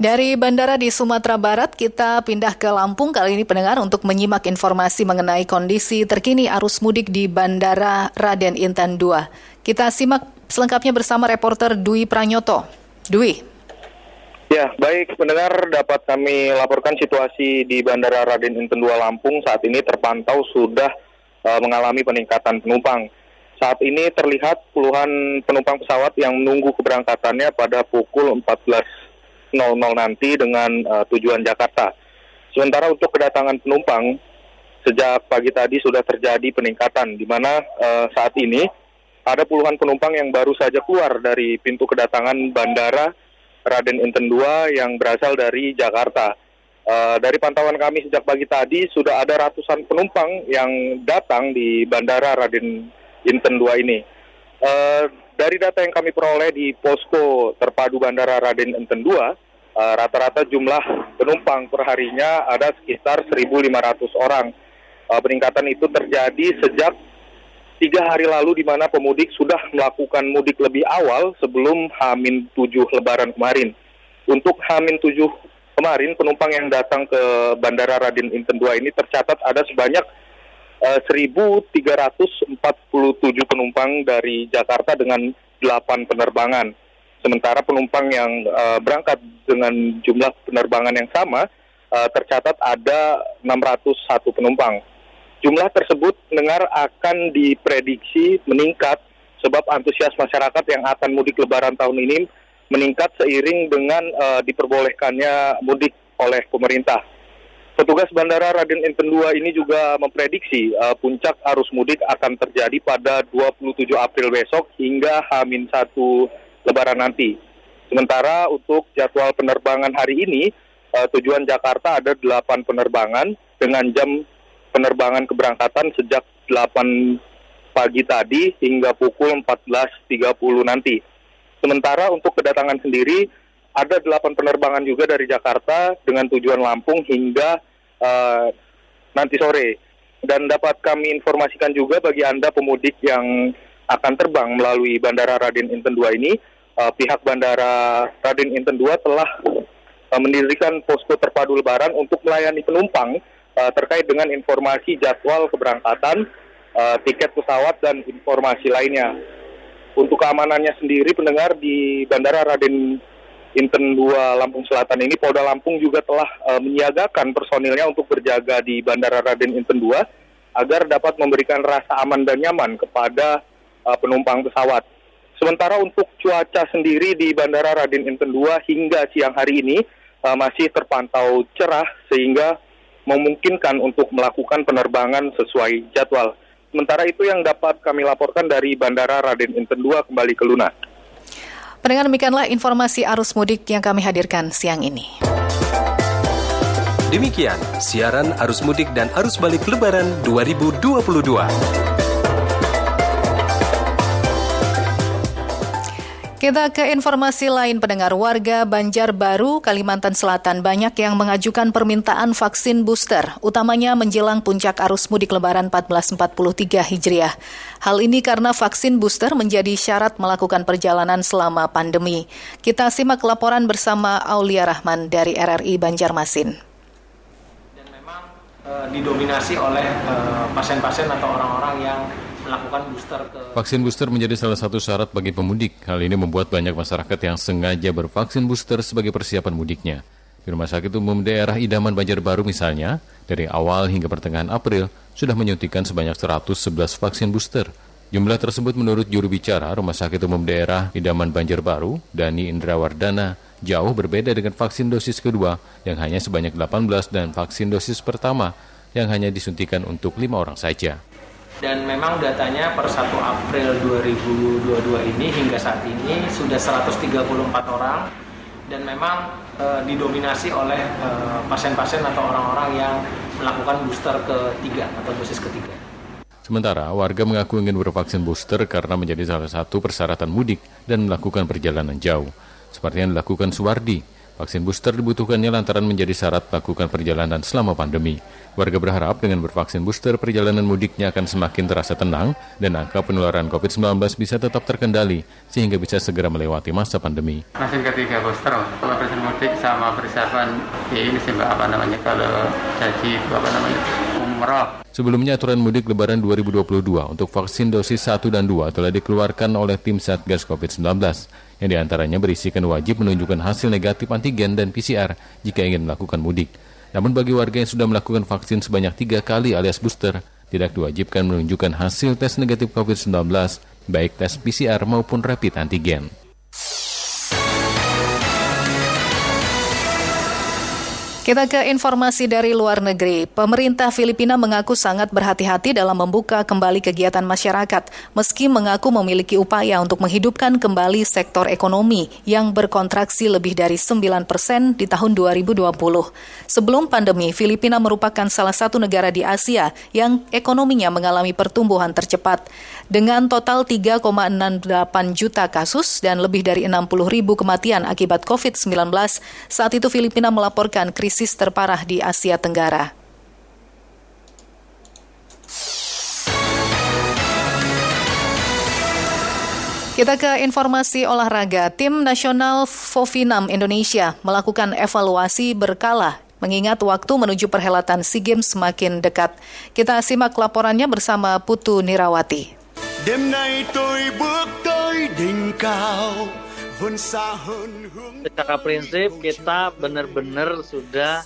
Dari bandara di Sumatera Barat, kita pindah ke Lampung kali ini pendengar untuk menyimak informasi mengenai kondisi terkini arus mudik di Bandara Raden Intan II. Kita simak selengkapnya bersama reporter Dwi Pranyoto. Dwi. Ya, baik pendengar dapat kami laporkan situasi di Bandara Raden Intan II Lampung saat ini terpantau sudah uh, mengalami peningkatan penumpang. Saat ini terlihat puluhan penumpang pesawat yang menunggu keberangkatannya pada pukul 14 nanti dengan uh, tujuan Jakarta. Sementara untuk kedatangan penumpang sejak pagi tadi sudah terjadi peningkatan di mana uh, saat ini ada puluhan penumpang yang baru saja keluar dari pintu kedatangan bandara Raden Inten II yang berasal dari Jakarta. Uh, dari pantauan kami sejak pagi tadi sudah ada ratusan penumpang yang datang di bandara Raden Inten II ini. Uh, dari data yang kami peroleh di posko terpadu Bandara Raden Enten II, uh, rata-rata jumlah penumpang per harinya ada sekitar 1.500 orang. Uh, peningkatan itu terjadi sejak tiga hari lalu di mana pemudik sudah melakukan mudik lebih awal sebelum Hamin 7 Lebaran kemarin. Untuk Hamin 7 kemarin, penumpang yang datang ke Bandara Raden Inten II ini tercatat ada sebanyak 1.347 eh, penumpang dari Jakarta dengan 8 penerbangan. Sementara penumpang yang uh, berangkat dengan jumlah penerbangan yang sama uh, tercatat ada 601 penumpang. Jumlah tersebut dengar akan diprediksi meningkat sebab antusias masyarakat yang akan mudik lebaran tahun ini meningkat seiring dengan uh, diperbolehkannya mudik oleh pemerintah. Petugas Bandara Raden Inten II ini juga memprediksi uh, puncak arus mudik akan terjadi pada 27 April besok hingga H-1 Lebaran nanti. Sementara untuk jadwal penerbangan hari ini, uh, tujuan Jakarta ada 8 penerbangan dengan jam penerbangan keberangkatan sejak 8 pagi tadi hingga pukul 14.30 nanti. Sementara untuk kedatangan sendiri, ada 8 penerbangan juga dari Jakarta dengan tujuan Lampung hingga uh, nanti sore. Dan dapat kami informasikan juga bagi Anda pemudik yang akan terbang melalui Bandara Raden Inten II ini, uh, pihak Bandara Raden Inten II telah uh, mendirikan posko terpadu lebaran untuk melayani penumpang uh, terkait dengan informasi jadwal keberangkatan, uh, tiket pesawat, dan informasi lainnya. Untuk keamanannya sendiri, pendengar di Bandara Raden Inten 2 Lampung Selatan ini Polda Lampung juga telah uh, menyiagakan personilnya untuk berjaga di Bandara Raden Inten 2 agar dapat memberikan rasa aman dan nyaman kepada uh, penumpang pesawat. Sementara untuk cuaca sendiri di Bandara Raden Inten 2 hingga siang hari ini uh, masih terpantau cerah sehingga memungkinkan untuk melakukan penerbangan sesuai jadwal. Sementara itu yang dapat kami laporkan dari Bandara Raden Inten 2 kembali ke Luna. Pendengar demikianlah informasi arus mudik yang kami hadirkan siang ini. Demikian siaran arus mudik dan arus balik lebaran 2022. Kita ke informasi lain pendengar warga Banjarbaru, Kalimantan Selatan banyak yang mengajukan permintaan vaksin booster, utamanya menjelang puncak arus mudik lebaran 1443 Hijriah. Hal ini karena vaksin booster menjadi syarat melakukan perjalanan selama pandemi. Kita simak laporan bersama Aulia Rahman dari RRI Banjarmasin. Dan memang e, didominasi oleh eh, pasien-pasien atau orang-orang yang melakukan booster ke Vaksin booster menjadi salah satu syarat bagi pemudik. Hal ini membuat banyak masyarakat yang sengaja bervaksin booster sebagai persiapan mudiknya. Di Rumah Sakit Umum Daerah Idaman Banjarbaru misalnya, dari awal hingga pertengahan April sudah menyuntikkan sebanyak 111 vaksin booster. Jumlah tersebut menurut juru bicara Rumah Sakit Umum Daerah Idaman Banjarbaru, Dani Indrawardana, jauh berbeda dengan vaksin dosis kedua yang hanya sebanyak 18 dan vaksin dosis pertama yang hanya disuntikan untuk lima orang saja dan memang datanya per 1 April 2022 ini hingga saat ini sudah 134 orang dan memang e, didominasi oleh pasien pasien-pasien atau orang-orang yang melakukan booster ketiga atau dosis ketiga. Sementara warga mengaku ingin bervaksin booster karena menjadi salah satu persyaratan mudik dan melakukan perjalanan jauh. Seperti yang dilakukan Suwardi, vaksin booster dibutuhkannya lantaran menjadi syarat melakukan perjalanan selama pandemi. Warga berharap dengan bervaksin booster perjalanan mudiknya akan semakin terasa tenang dan angka penularan COVID-19 bisa tetap terkendali sehingga bisa segera melewati masa pandemi. Vaksin ketiga booster, kalau vaksin mudik sama persiapan ya ini sih apa namanya kalau jadi apa namanya umroh Sebelumnya aturan mudik lebaran 2022 untuk vaksin dosis 1 dan 2 telah dikeluarkan oleh tim Satgas COVID-19 yang di antaranya berisikan wajib menunjukkan hasil negatif antigen dan PCR jika ingin melakukan mudik. Namun bagi warga yang sudah melakukan vaksin sebanyak tiga kali alias booster, tidak diwajibkan menunjukkan hasil tes negatif COVID-19, baik tes PCR maupun rapid antigen. Kita ke informasi dari luar negeri. Pemerintah Filipina mengaku sangat berhati-hati dalam membuka kembali kegiatan masyarakat, meski mengaku memiliki upaya untuk menghidupkan kembali sektor ekonomi yang berkontraksi lebih dari 9 persen di tahun 2020. Sebelum pandemi, Filipina merupakan salah satu negara di Asia yang ekonominya mengalami pertumbuhan tercepat. Dengan total 3,68 juta kasus dan lebih dari 60 ribu kematian akibat COVID-19, saat itu Filipina melaporkan krisis terparah di Asia Tenggara. Kita ke informasi olahraga. Tim nasional Fofinam Indonesia melakukan evaluasi berkala mengingat waktu menuju perhelatan SEA Games semakin dekat. Kita simak laporannya bersama Putu Nirawati. Secara prinsip kita benar-benar sudah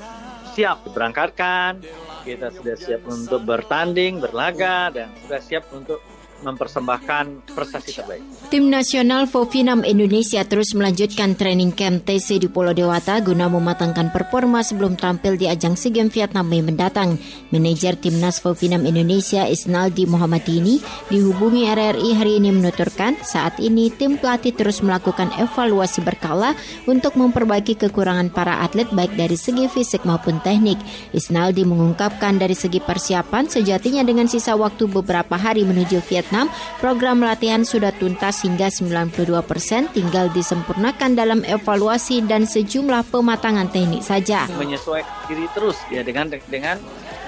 siap diberangkatkan, kita sudah siap untuk bertanding, berlaga, dan sudah siap untuk mempersembahkan prestasi terbaik. Tim nasional Fofinam Indonesia terus melanjutkan training camp TC di Pulau Dewata guna mematangkan performa sebelum tampil di ajang SEA Games Vietnam Mei mendatang. Manajer Timnas Fofinam Indonesia Isnaldi Muhammadini dihubungi RRI hari ini menuturkan saat ini tim pelatih terus melakukan evaluasi berkala untuk memperbaiki kekurangan para atlet baik dari segi fisik maupun teknik. Isnaldi mengungkapkan dari segi persiapan sejatinya dengan sisa waktu beberapa hari menuju Vietnam Vietnam, program latihan sudah tuntas hingga 92 persen, tinggal disempurnakan dalam evaluasi dan sejumlah pematangan teknik saja. Menyesuaikan diri terus ya dengan dengan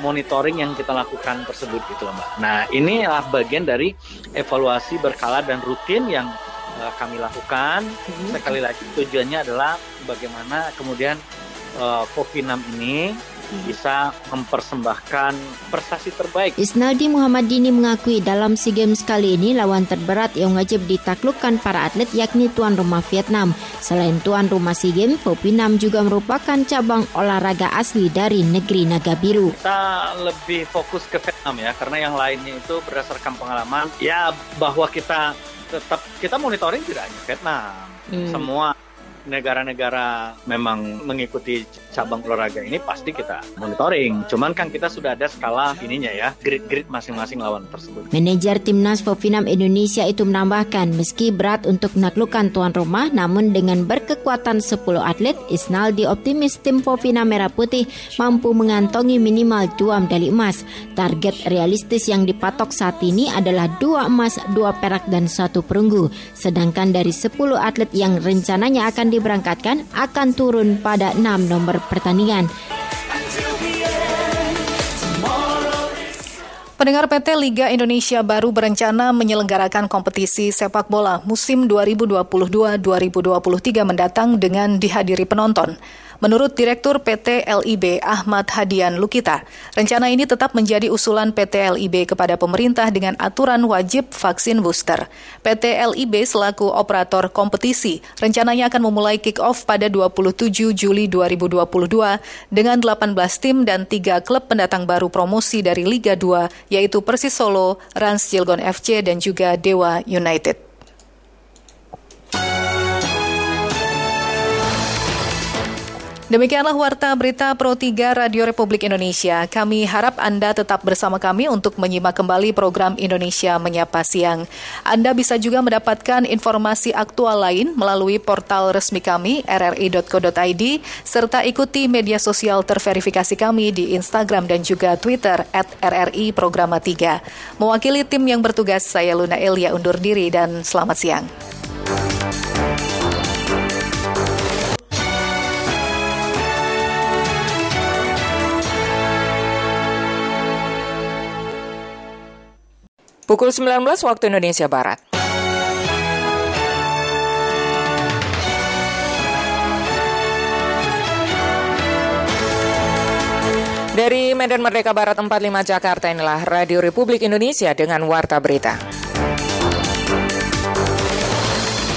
monitoring yang kita lakukan tersebut gitu loh Mbak. Nah inilah bagian dari evaluasi berkala dan rutin yang uh, kami lakukan. Hmm. Sekali lagi tujuannya adalah bagaimana kemudian uh, COVID-6 ini bisa mempersembahkan prestasi terbaik. Isnaldi Muhammadini mengakui dalam SEA Games kali ini lawan terberat yang wajib ditaklukkan para atlet yakni tuan rumah Vietnam. Selain tuan rumah SEA Games, Popinam juga merupakan cabang olahraga asli dari negeri Naga Biru. Kita lebih fokus ke Vietnam ya, karena yang lainnya itu berdasarkan pengalaman ya bahwa kita tetap kita monitoring tidak hanya Vietnam, hmm. semua negara-negara memang mengikuti cabang olahraga ini pasti kita monitoring. Cuman kan kita sudah ada skala ininya ya, grid-grid masing-masing lawan tersebut. Manajer Timnas Fofinam Indonesia itu menambahkan meski berat untuk menaklukkan tuan rumah namun dengan berkekuatan 10 atlet, Isnaldi optimis tim Fofinam Merah Putih mampu mengantongi minimal dua medali emas. Target realistis yang dipatok saat ini adalah dua emas, dua perak dan satu perunggu. Sedangkan dari 10 atlet yang rencananya akan diberangkatkan akan turun pada 6 nomor pertandingan. Pendengar PT Liga Indonesia baru berencana menyelenggarakan kompetisi sepak bola musim 2022-2023 mendatang dengan dihadiri penonton. Menurut Direktur PT LIB Ahmad Hadian Lukita, rencana ini tetap menjadi usulan PT LIB kepada pemerintah dengan aturan wajib vaksin booster. PT LIB selaku operator kompetisi rencananya akan memulai kick-off pada 27 Juli 2022 dengan 18 tim dan 3 klub pendatang baru promosi dari Liga 2 yaitu Persis Solo, Rans Cilegon FC dan juga Dewa United. Demikianlah Warta Berita Pro 3 Radio Republik Indonesia. Kami harap Anda tetap bersama kami untuk menyimak kembali program Indonesia Menyapa Siang. Anda bisa juga mendapatkan informasi aktual lain melalui portal resmi kami rri.co.id serta ikuti media sosial terverifikasi kami di Instagram dan juga Twitter at RRI Programa 3. Mewakili tim yang bertugas, saya Luna Elia undur diri dan selamat siang. Pukul 19 waktu Indonesia Barat. Dari Medan Merdeka Barat 45 Jakarta inilah Radio Republik Indonesia dengan Warta Berita.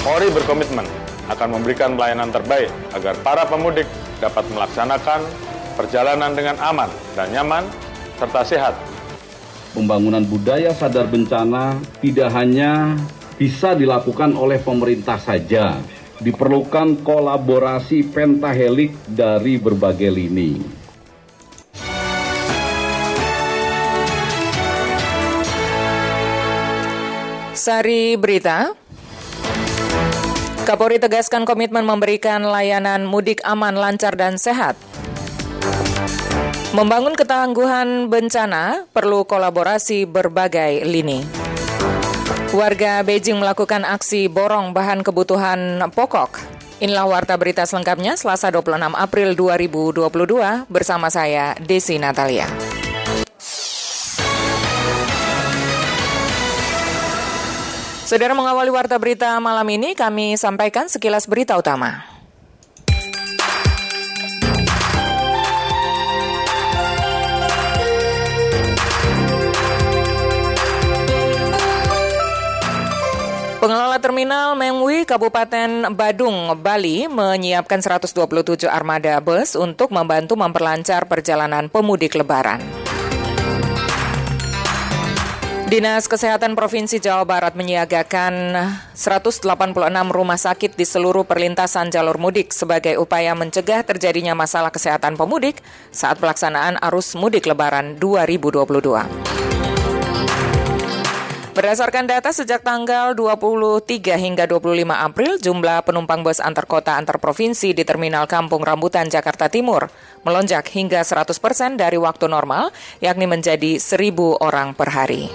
Polri berkomitmen akan memberikan pelayanan terbaik agar para pemudik dapat melaksanakan perjalanan dengan aman dan nyaman serta sehat pembangunan budaya sadar bencana tidak hanya bisa dilakukan oleh pemerintah saja, diperlukan kolaborasi pentahelik dari berbagai lini. Sari Berita Kapolri tegaskan komitmen memberikan layanan mudik aman, lancar, dan sehat. Membangun ketangguhan bencana perlu kolaborasi berbagai lini. Warga Beijing melakukan aksi borong bahan kebutuhan pokok. Inilah warta berita selengkapnya Selasa 26 April 2022 bersama saya Desi Natalia. Saudara mengawali warta berita malam ini kami sampaikan sekilas berita utama. Pengelola terminal Mengwi Kabupaten Badung, Bali menyiapkan 127 armada bus untuk membantu memperlancar perjalanan pemudik lebaran. Dinas Kesehatan Provinsi Jawa Barat menyiagakan 186 rumah sakit di seluruh perlintasan jalur mudik sebagai upaya mencegah terjadinya masalah kesehatan pemudik saat pelaksanaan arus mudik lebaran 2022. Berdasarkan data sejak tanggal 23 hingga 25 April, jumlah penumpang bus antar kota antar provinsi di Terminal Kampung Rambutan, Jakarta Timur melonjak hingga 100 persen dari waktu normal, yakni menjadi 1.000 orang per hari.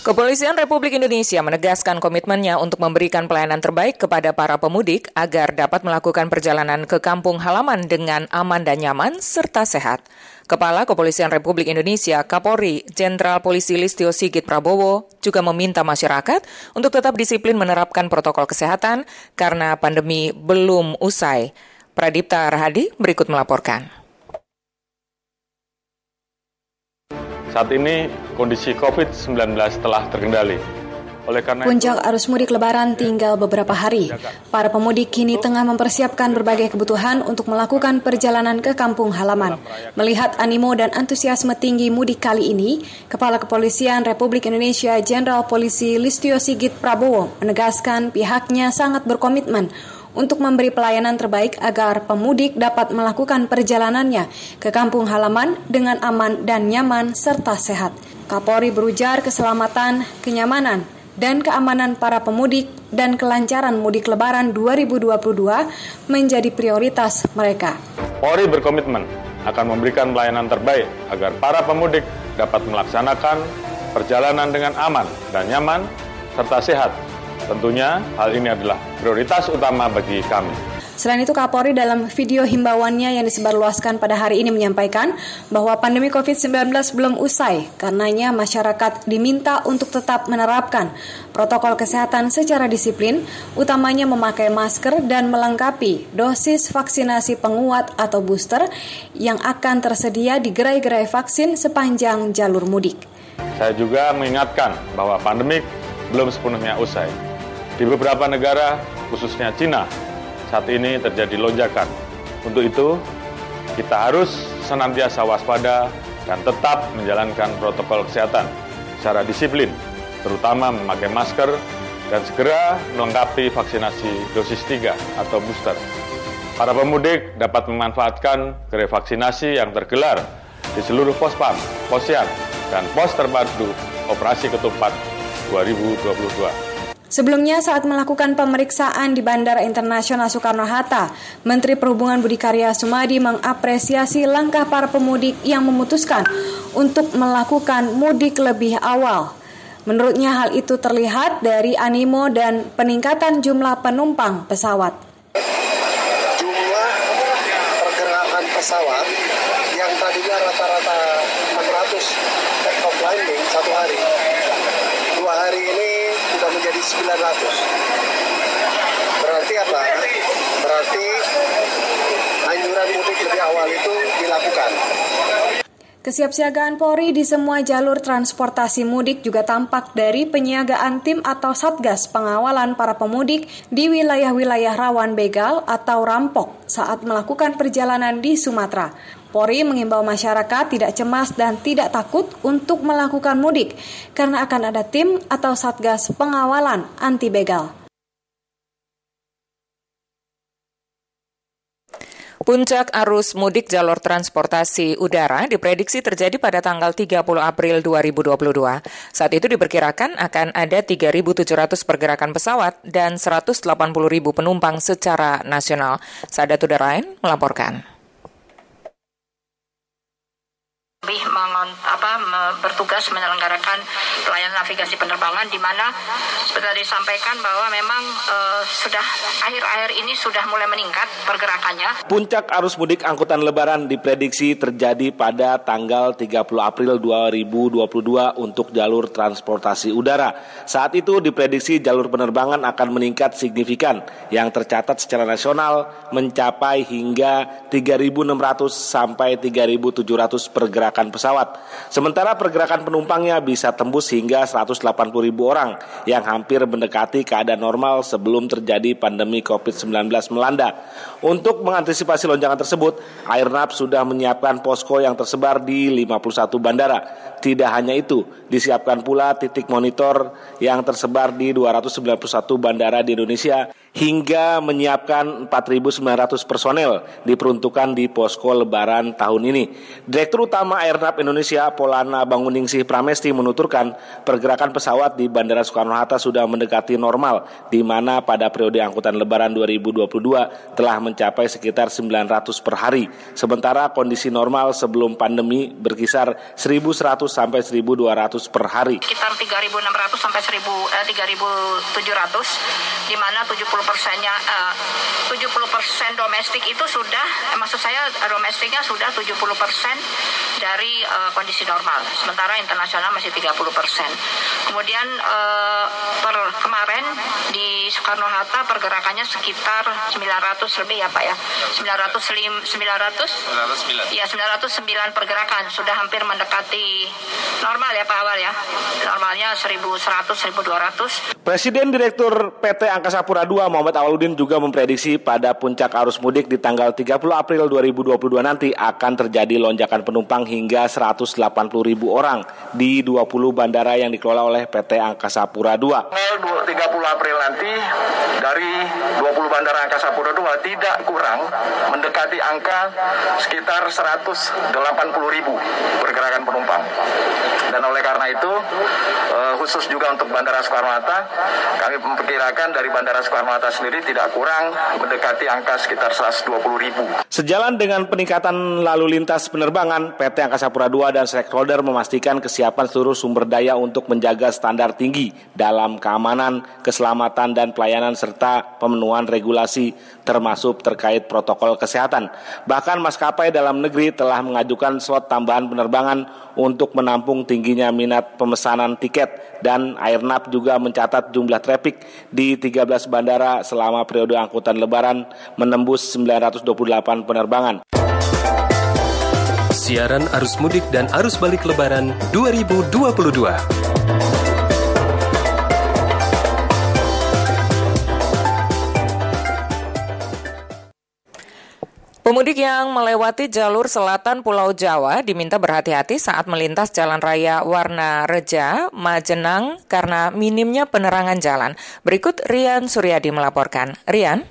Kepolisian Republik Indonesia menegaskan komitmennya untuk memberikan pelayanan terbaik kepada para pemudik agar dapat melakukan perjalanan ke kampung halaman dengan aman dan nyaman serta sehat. Kepala Kepolisian Republik Indonesia Kapolri Jenderal Polisi Listio Sigit Prabowo juga meminta masyarakat untuk tetap disiplin menerapkan protokol kesehatan karena pandemi belum usai. Pradipta Rahadi berikut melaporkan. Saat ini kondisi COVID-19 telah terkendali. Oleh karena Puncak arus mudik lebaran tinggal beberapa hari. Para pemudik kini tengah mempersiapkan berbagai kebutuhan untuk melakukan perjalanan ke kampung halaman. Melihat animo dan antusiasme tinggi mudik kali ini, Kepala Kepolisian Republik Indonesia Jenderal Polisi Listio Sigit Prabowo menegaskan pihaknya sangat berkomitmen untuk memberi pelayanan terbaik agar pemudik dapat melakukan perjalanannya ke kampung halaman dengan aman dan nyaman serta sehat. Kapolri berujar keselamatan, kenyamanan, dan keamanan para pemudik dan kelancaran mudik lebaran 2022 menjadi prioritas mereka. Polri berkomitmen akan memberikan pelayanan terbaik agar para pemudik dapat melaksanakan perjalanan dengan aman dan nyaman serta sehat Tentunya hal ini adalah prioritas utama bagi kami. Selain itu, Kapolri dalam video himbauannya yang disebarluaskan pada hari ini menyampaikan bahwa pandemi COVID-19 belum usai, karenanya masyarakat diminta untuk tetap menerapkan protokol kesehatan secara disiplin, utamanya memakai masker dan melengkapi dosis vaksinasi penguat atau booster yang akan tersedia di gerai-gerai vaksin sepanjang jalur mudik. Saya juga mengingatkan bahwa pandemik belum sepenuhnya usai di beberapa negara, khususnya Cina, saat ini terjadi lonjakan. Untuk itu, kita harus senantiasa waspada akan tetap menjalankan protokol kesehatan secara disiplin, terutama memakai masker dan segera melengkapi vaksinasi dosis 3 atau booster. Para pemudik dapat memanfaatkan gerai vaksinasi yang tergelar di seluruh pos PAM, posyan, dan pos terpadu operasi ketupat 2022. Sebelumnya saat melakukan pemeriksaan di Bandara Internasional Soekarno-Hatta, Menteri Perhubungan Budi Karya Sumadi mengapresiasi langkah para pemudik yang memutuskan untuk melakukan mudik lebih awal. Menurutnya hal itu terlihat dari animo dan peningkatan jumlah penumpang pesawat. Jumlah pergerakan pesawat yang tadinya rata-rata 400 take off landing satu hari, dua hari ini sudah menjadi 900. Berarti apa? Berarti anjuran mudik lebih awal itu dilakukan. Kesiapsiagaan Polri di semua jalur transportasi mudik juga tampak dari penyiagaan tim atau satgas pengawalan para pemudik di wilayah-wilayah rawan begal atau rampok saat melakukan perjalanan di Sumatera. Polri mengimbau masyarakat tidak cemas dan tidak takut untuk melakukan mudik karena akan ada tim atau satgas pengawalan anti begal. Puncak arus mudik jalur transportasi udara diprediksi terjadi pada tanggal 30 April 2022. Saat itu diperkirakan akan ada 3.700 pergerakan pesawat dan 180.000 penumpang secara nasional. Sadat Udarain melaporkan. Lebih apa, bertugas menyelenggarakan pelayanan navigasi penerbangan di mana seperti disampaikan bahwa memang uh, sudah akhir-akhir ini sudah mulai meningkat pergerakannya. Puncak arus mudik angkutan lebaran diprediksi terjadi pada tanggal 30 April 2022 untuk jalur transportasi udara. Saat itu diprediksi jalur penerbangan akan meningkat signifikan yang tercatat secara nasional mencapai hingga 3.600 sampai 3.700 pergerakan pergerakan pesawat. Sementara pergerakan penumpangnya bisa tembus hingga 180 ribu orang yang hampir mendekati keadaan normal sebelum terjadi pandemi COVID-19 melanda. Untuk mengantisipasi lonjakan tersebut, Airnav sudah menyiapkan posko yang tersebar di 51 bandara. Tidak hanya itu, disiapkan pula titik monitor yang tersebar di 291 bandara di Indonesia hingga menyiapkan 4.900 personel diperuntukkan di posko lebaran tahun ini. Direktur Utama Airnav Indonesia Polana Banguningsih Pramesti menuturkan pergerakan pesawat di Bandara Soekarno-Hatta sudah mendekati normal di mana pada periode angkutan lebaran 2022 telah mencapai sekitar 900 per hari. Sementara kondisi normal sebelum pandemi berkisar 1.100 sampai 1.200 per hari. Sekitar 3.600 sampai 1.000 eh, 3.700 di mana 70 persennya eh, 70 persen domestik itu sudah eh, maksud saya domestiknya sudah 70 persen dari eh, kondisi normal. Sementara internasional masih 30 persen. Kemudian eh, per kemarin di Soekarno Hatta pergerakannya sekitar 900 lebih ya Pak ya. 900 900 909 ya 909 pergerakan. Sudah hampir mendekati normal ya Pak Awal ya. Normalnya 1100 1200 Presiden Direktur PT Angkasa Pura II Muhammad Awaludin juga memprediksi pada puncak arus mudik di tanggal 30 April 2022 nanti akan terjadi lonjakan penumpang hingga 180 ribu orang di 20 bandara yang dikelola oleh PT Angkasa Pura II. Tanggal 30 April nanti dari 20 bandara Angkasa Pura II tidak kurang mendekati angka sekitar 180 ribu pergerakan penumpang. Dan oleh karena itu eh, khusus juga untuk Bandara Soekarno-Hatta kami memperkirakan dari Bandara Soekarno-Hatta sendiri tidak kurang mendekati angka sekitar 120 ribu. Sejalan dengan peningkatan lalu lintas penerbangan, PT Angkasa Pura II dan stakeholder memastikan kesiapan seluruh sumber daya untuk menjaga standar tinggi dalam keamanan, keselamatan, dan pelayanan serta pemenuhan regulasi termasuk terkait protokol kesehatan. Bahkan maskapai dalam negeri telah mengajukan slot tambahan penerbangan untuk menampung tingginya minat pemesanan tiket dan Airnav juga mencatat jumlah traffic di 13 bandara selama periode angkutan lebaran menembus 928 penerbangan. Siaran arus mudik dan arus balik lebaran 2022. Pemudik yang melewati jalur selatan Pulau Jawa diminta berhati-hati saat melintas jalan raya Warna Reja, Majenang karena minimnya penerangan jalan. Berikut Rian Suryadi melaporkan. Rian?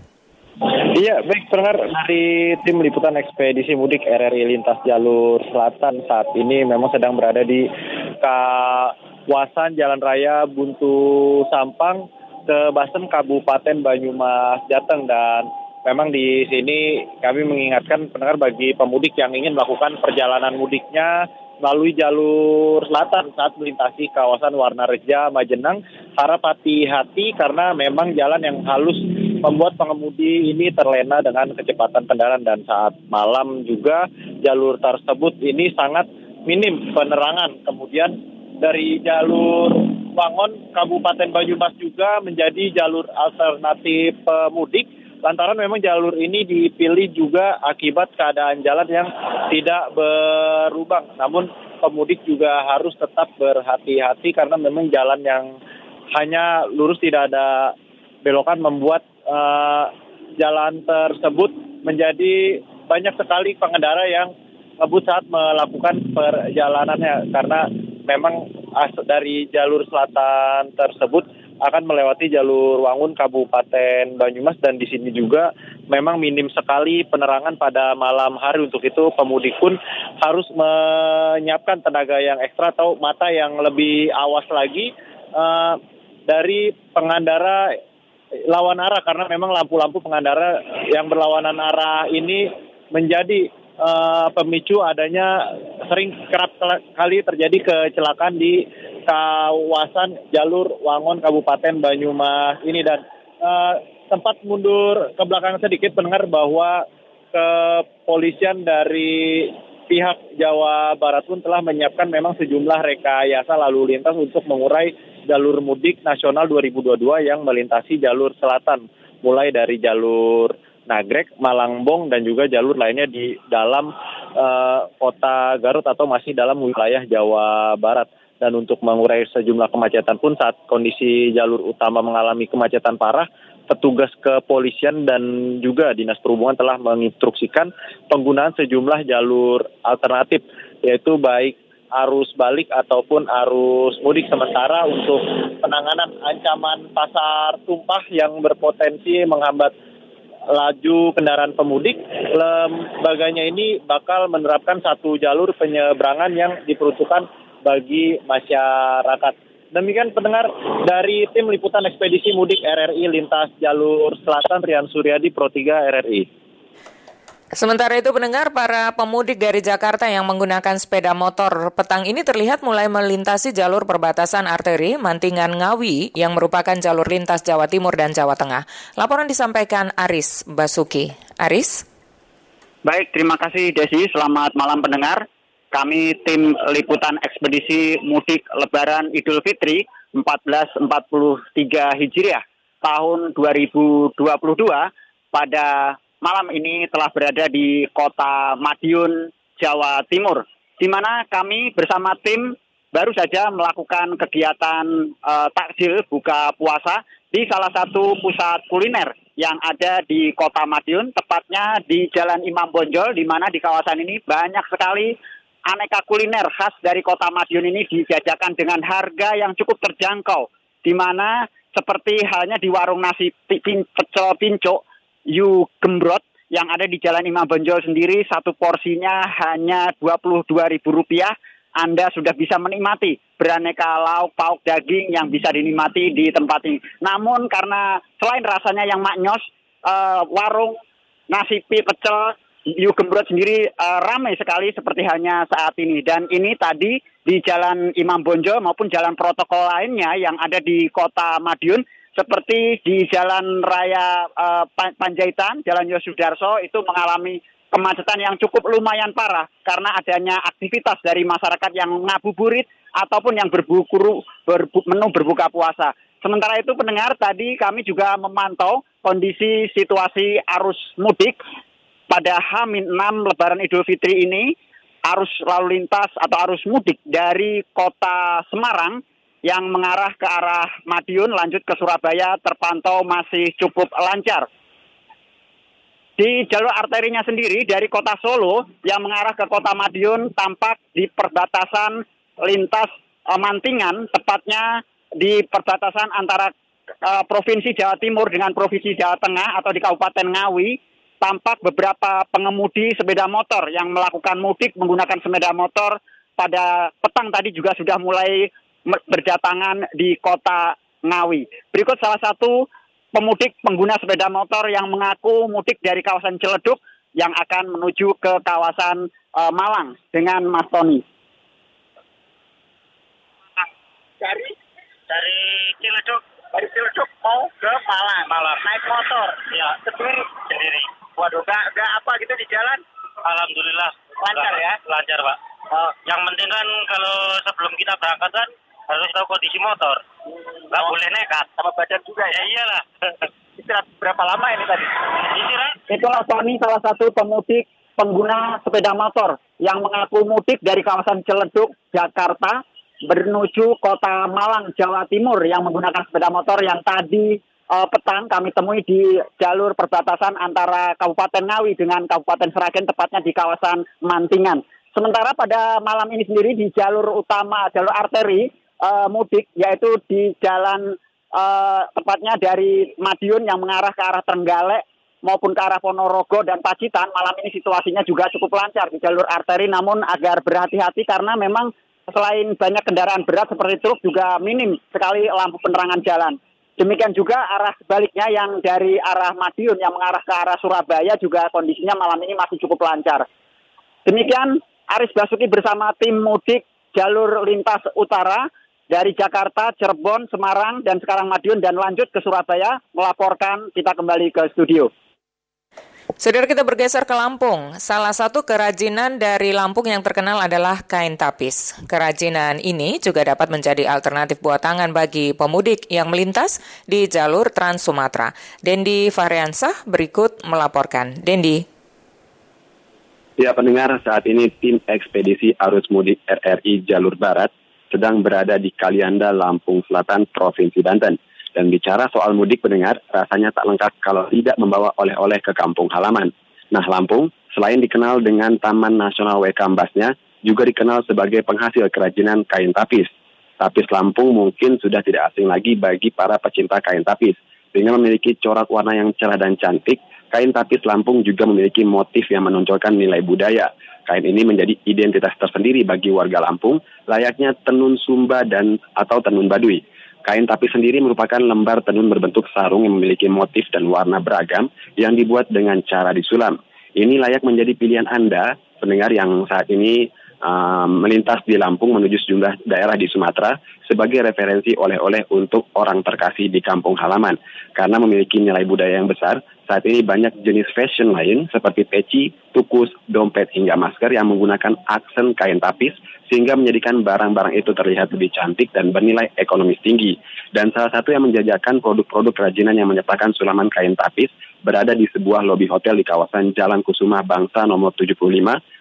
Iya, baik pendengar dari tim liputan ekspedisi mudik RRI lintas jalur selatan saat ini memang sedang berada di kawasan Jalan Raya Buntu Sampang ke Basem Kabupaten Banyumas Jateng dan memang di sini kami mengingatkan pendengar bagi pemudik yang ingin melakukan perjalanan mudiknya melalui jalur selatan saat melintasi kawasan Warna Reja, Majenang. Harap hati-hati karena memang jalan yang halus membuat pengemudi ini terlena dengan kecepatan kendaraan dan saat malam juga jalur tersebut ini sangat minim penerangan. Kemudian dari jalur Wangon Kabupaten Banyumas juga menjadi jalur alternatif pemudik lantaran memang jalur ini dipilih juga akibat keadaan jalan yang tidak berubah. Namun pemudik juga harus tetap berhati-hati karena memang jalan yang hanya lurus tidak ada belokan membuat uh, jalan tersebut menjadi banyak sekali pengendara yang ngebut saat melakukan perjalanannya karena memang dari jalur selatan tersebut akan melewati jalur Wangun Kabupaten Banyumas dan di sini juga memang minim sekali penerangan pada malam hari. Untuk itu pemudik pun harus menyiapkan tenaga yang ekstra atau mata yang lebih awas lagi uh, dari pengendara lawan arah. Karena memang lampu-lampu pengendara yang berlawanan arah ini menjadi uh, pemicu adanya sering kerap kali terjadi kecelakaan di kawasan jalur Wangon Kabupaten Banyumas ini dan uh, mundur ke belakang sedikit mendengar bahwa kepolisian dari pihak Jawa Barat pun telah menyiapkan memang sejumlah rekayasa lalu lintas untuk mengurai jalur mudik nasional 2022 yang melintasi jalur selatan mulai dari jalur Nagrek, Malangbong dan juga jalur lainnya di dalam uh, kota Garut atau masih dalam wilayah Jawa Barat. Dan untuk mengurai sejumlah kemacetan pun saat kondisi jalur utama mengalami kemacetan parah, petugas kepolisian dan juga dinas perhubungan telah menginstruksikan penggunaan sejumlah jalur alternatif yaitu baik arus balik ataupun arus mudik. Sementara untuk penanganan ancaman pasar tumpah yang berpotensi menghambat laju kendaraan pemudik, lembaganya ini bakal menerapkan satu jalur penyeberangan yang diperuntukkan bagi masyarakat. Demikian pendengar dari tim liputan ekspedisi mudik RRI lintas jalur selatan Rian Suryadi Pro 3 RRI. Sementara itu pendengar para pemudik dari Jakarta yang menggunakan sepeda motor petang ini terlihat mulai melintasi jalur perbatasan arteri Mantingan Ngawi yang merupakan jalur lintas Jawa Timur dan Jawa Tengah. Laporan disampaikan Aris Basuki. Aris? Baik, terima kasih Desi. Selamat malam pendengar. Kami tim liputan ekspedisi mudik Lebaran Idul Fitri 1443 Hijriah tahun 2022 pada malam ini telah berada di kota Madiun, Jawa Timur, di mana kami bersama tim baru saja melakukan kegiatan uh, takjil buka puasa di salah satu pusat kuliner yang ada di kota Madiun, tepatnya di Jalan Imam Bonjol, di mana di kawasan ini banyak sekali aneka kuliner khas dari kota Madiun ini dijajakan dengan harga yang cukup terjangkau, di mana seperti halnya di warung nasi pecel pincuk Yu Gembrot yang ada di Jalan Imam Bonjol sendiri satu porsinya hanya Rp22.000. Anda sudah bisa menikmati beraneka lauk pauk daging yang bisa dinikmati di tempat ini. Namun karena selain rasanya yang maknyos, uh, warung nasi pecel Yu Gembrot sendiri uh, ramai sekali seperti hanya saat ini. Dan ini tadi di Jalan Imam Bonjol maupun jalan protokol lainnya yang ada di kota Madiun seperti di Jalan Raya uh, Panjaitan, Jalan Yosudarso itu mengalami kemacetan yang cukup lumayan parah karena adanya aktivitas dari masyarakat yang ngabuburit ataupun yang berbukuru berbu, menu berbuka puasa. Sementara itu pendengar tadi kami juga memantau kondisi situasi arus mudik pada H-6 Lebaran Idul Fitri ini arus lalu lintas atau arus mudik dari kota Semarang yang mengarah ke arah Madiun lanjut ke Surabaya terpantau masih cukup lancar. di jalur arterinya sendiri dari kota Solo yang mengarah ke kota Madiun tampak di perbatasan lintas uh, Mantingan, tepatnya di perbatasan antara uh, Provinsi Jawa Timur dengan Provinsi Jawa Tengah atau di Kabupaten Ngawi, tampak beberapa pengemudi sepeda motor yang melakukan mudik menggunakan sepeda motor pada petang tadi juga sudah mulai berdatangan di kota Ngawi. Berikut salah satu pemudik pengguna sepeda motor yang mengaku mudik dari kawasan Ciledug yang akan menuju ke kawasan uh, Malang dengan Mas Tony. Dari dari Ciledug, dari Ciledug mau ke Malang. Malang. Naik motor. Ya, sendiri. Sendiri. Waduh, gak, gak apa gitu di jalan? Alhamdulillah. Lancar ya? Lancar, Pak. Oh. Yang penting kan kalau sebelum kita berangkat kan harus tahu kondisi motor. Nggak oh. boleh nekat. Sama badan juga ya? Ya iyalah. Istirahat berapa lama ini tadi? Istirahat. Itulah Tony salah satu pemudik pengguna sepeda motor yang mengaku mudik dari kawasan Ciledug, Jakarta menuju kota Malang, Jawa Timur yang menggunakan sepeda motor yang tadi uh, petang kami temui di jalur perbatasan antara Kabupaten Ngawi dengan Kabupaten Seragen tepatnya di kawasan Mantingan. Sementara pada malam ini sendiri di jalur utama, jalur arteri, uh, mudik yaitu di jalan uh, tepatnya dari Madiun yang mengarah ke arah Trenggalek maupun ke arah Ponorogo dan Pacitan malam ini situasinya juga cukup lancar di jalur arteri namun agar berhati-hati karena memang selain banyak kendaraan berat seperti truk juga minim sekali lampu penerangan jalan. Demikian juga arah sebaliknya yang dari arah Madiun yang mengarah ke arah Surabaya juga kondisinya malam ini masih cukup lancar. Demikian Aris Basuki bersama tim mudik jalur lintas utara dari Jakarta, Cirebon, Semarang, dan sekarang Madiun dan lanjut ke Surabaya melaporkan kita kembali ke studio. Saudara kita bergeser ke Lampung. Salah satu kerajinan dari Lampung yang terkenal adalah kain tapis. Kerajinan ini juga dapat menjadi alternatif buat tangan bagi pemudik yang melintas di jalur Trans Sumatera. Dendi Fahriansah berikut melaporkan. Dendi. Ya pendengar, saat ini tim ekspedisi arus mudik RRI Jalur Barat sedang berada di Kalianda, Lampung Selatan, Provinsi Banten. Dan bicara soal mudik pendengar, rasanya tak lengkap kalau tidak membawa oleh-oleh ke kampung halaman. Nah, Lampung, selain dikenal dengan Taman Nasional Wekambasnya, juga dikenal sebagai penghasil kerajinan kain tapis. Tapis Lampung mungkin sudah tidak asing lagi bagi para pecinta kain tapis. Dengan memiliki corak warna yang cerah dan cantik, kain tapis Lampung juga memiliki motif yang menonjolkan nilai budaya. Kain ini menjadi identitas tersendiri bagi warga Lampung, layaknya tenun Sumba dan atau tenun Baduy. Kain tapis sendiri merupakan lembar tenun berbentuk sarung yang memiliki motif dan warna beragam yang dibuat dengan cara disulam. Ini layak menjadi pilihan Anda, pendengar yang saat ini uh, melintas di Lampung menuju sejumlah daerah di Sumatera sebagai referensi oleh-oleh untuk orang terkasih di kampung halaman. Karena memiliki nilai budaya yang besar, saat ini banyak jenis fashion lain seperti peci, tukus, dompet hingga masker yang menggunakan aksen kain tapis sehingga menjadikan barang-barang itu terlihat lebih cantik dan bernilai ekonomis tinggi. Dan salah satu yang menjajakan produk-produk kerajinan yang menyertakan sulaman kain tapis berada di sebuah lobi hotel di kawasan Jalan Kusuma Bangsa nomor 75,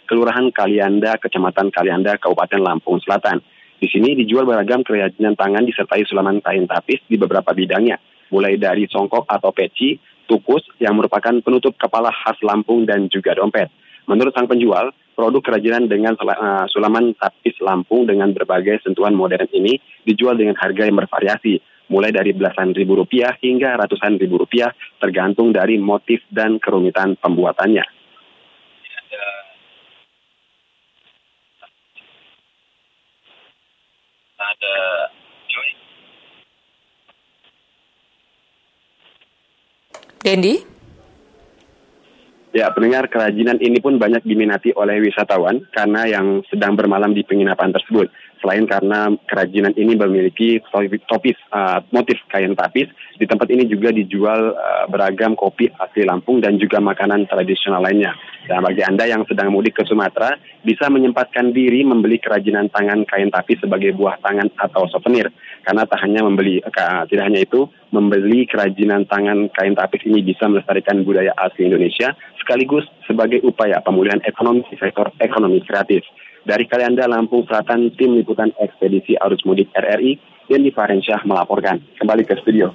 Kelurahan Kalianda, Kecamatan Kalianda, Kabupaten Lampung Selatan. Di sini dijual beragam kerajinan tangan disertai sulaman kain tapis di beberapa bidangnya, mulai dari songkok atau peci, tukus yang merupakan penutup kepala khas Lampung dan juga dompet. Menurut sang penjual, produk kerajinan dengan uh, sulaman tapis Lampung dengan berbagai sentuhan modern ini dijual dengan harga yang bervariasi, mulai dari belasan ribu rupiah hingga ratusan ribu rupiah tergantung dari motif dan kerumitan pembuatannya. Ada Dendi? Ya, pendengar kerajinan ini pun banyak diminati oleh wisatawan karena yang sedang bermalam di penginapan tersebut. Selain karena kerajinan ini memiliki topis uh, motif kain tapis, di tempat ini juga dijual uh, beragam kopi asli Lampung dan juga makanan tradisional lainnya. Dan bagi Anda yang sedang mudik ke Sumatera, bisa menyempatkan diri membeli kerajinan tangan kain tapis sebagai buah tangan atau souvenir. Karena tak hanya membeli, tidak hanya itu, membeli kerajinan tangan kain tapis ini bisa melestarikan budaya asli Indonesia, sekaligus sebagai upaya pemulihan ekonomi di sektor ekonomi kreatif. Dari Kalianda, Lampung Selatan, tim liputan ekspedisi arus mudik RRI, Dendi Farensyah melaporkan. Kembali ke studio.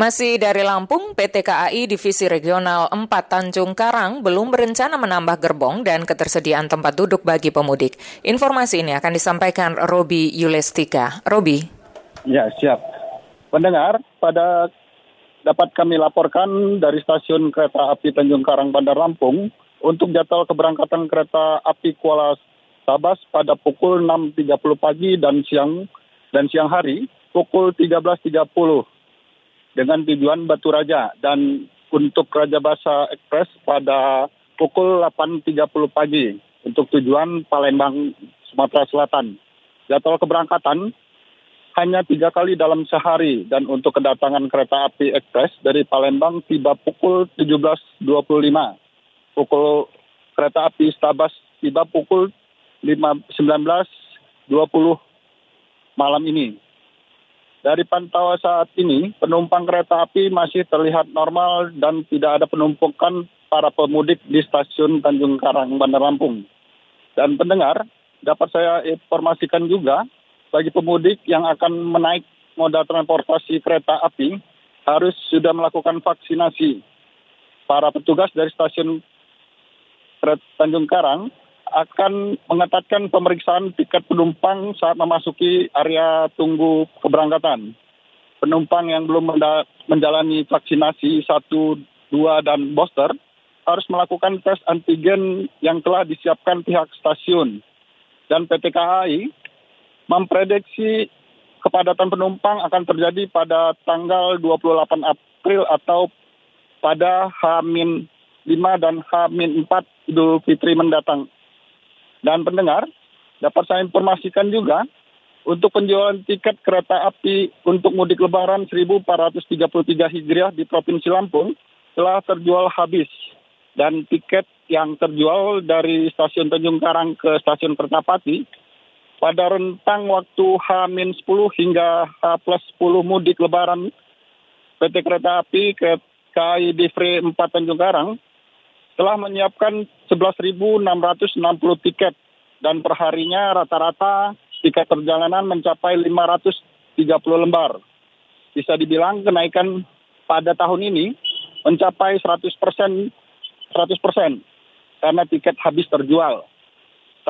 Masih dari Lampung, PT KAI Divisi Regional 4 Tanjung Karang belum berencana menambah gerbong dan ketersediaan tempat duduk bagi pemudik. Informasi ini akan disampaikan Robi Yulestika. Robi. Ya, siap. Pendengar, pada dapat kami laporkan dari stasiun kereta api Tanjung Karang Bandar Lampung untuk jadwal keberangkatan kereta api Kuala Sabas pada pukul 6.30 pagi dan siang dan siang hari pukul 13.30 dengan tujuan Batu Raja dan untuk Raja Basa Express pada pukul 8.30 pagi untuk tujuan Palembang, Sumatera Selatan. Jadwal keberangkatan hanya tiga kali dalam sehari dan untuk kedatangan kereta api ekspres dari Palembang tiba pukul 17.25. Pukul kereta api Stabas tiba pukul 19.20 malam ini. Dari pantauan saat ini, penumpang kereta api masih terlihat normal dan tidak ada penumpukan para pemudik di stasiun Tanjung Karang, Bandar Lampung. Dan pendengar, dapat saya informasikan juga bagi pemudik yang akan menaik moda transportasi kereta api harus sudah melakukan vaksinasi. Para petugas dari stasiun Tanjung Karang akan mengetatkan pemeriksaan tiket penumpang saat memasuki area tunggu keberangkatan. Penumpang yang belum menjalani vaksinasi 1, 2, dan booster harus melakukan tes antigen yang telah disiapkan pihak stasiun. Dan PT KAI memprediksi kepadatan penumpang akan terjadi pada tanggal 28 April atau pada H-5 dan H-4 Idul Fitri mendatang. Dan pendengar, dapat saya informasikan juga untuk penjualan tiket kereta api untuk mudik lebaran 1433 Hijriah di Provinsi Lampung telah terjual habis. Dan tiket yang terjual dari stasiun Tanjung Karang ke stasiun Kertapati pada rentang waktu H-10 hingga H-10 mudik lebaran PT Kereta Api ke KAI Divre 4 Tanjung Karang telah menyiapkan 11.660 tiket dan perharinya rata-rata tiket perjalanan mencapai 530 lembar. Bisa dibilang kenaikan pada tahun ini mencapai 100 persen, 100 persen karena tiket habis terjual.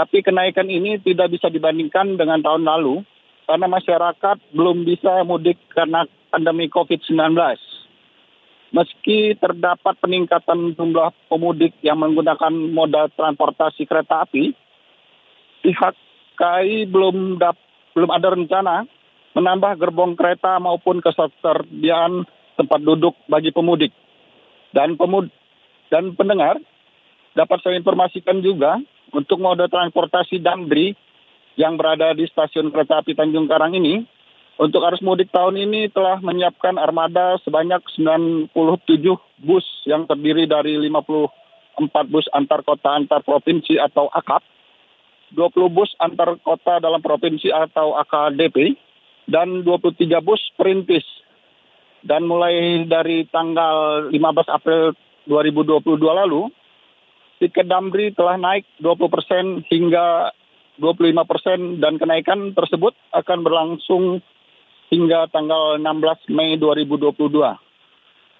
Tapi kenaikan ini tidak bisa dibandingkan dengan tahun lalu karena masyarakat belum bisa mudik karena pandemi COVID-19 meski terdapat peningkatan jumlah pemudik yang menggunakan moda transportasi kereta api, pihak KAI belum belum ada rencana menambah gerbong kereta maupun ketersediaan tempat duduk bagi pemudik. Dan pemud dan pendengar dapat saya informasikan juga untuk moda transportasi Damri yang berada di stasiun kereta api Tanjung Karang ini untuk arus mudik tahun ini telah menyiapkan armada sebanyak 97 bus yang terdiri dari 54 bus antar kota antar provinsi atau AKAP, 20 bus antar kota dalam provinsi atau AKDP, dan 23 bus perintis. Dan mulai dari tanggal 15 April 2022 lalu, tiket Damri telah naik 20 persen hingga 25 persen dan kenaikan tersebut akan berlangsung hingga tanggal 16 Mei 2022.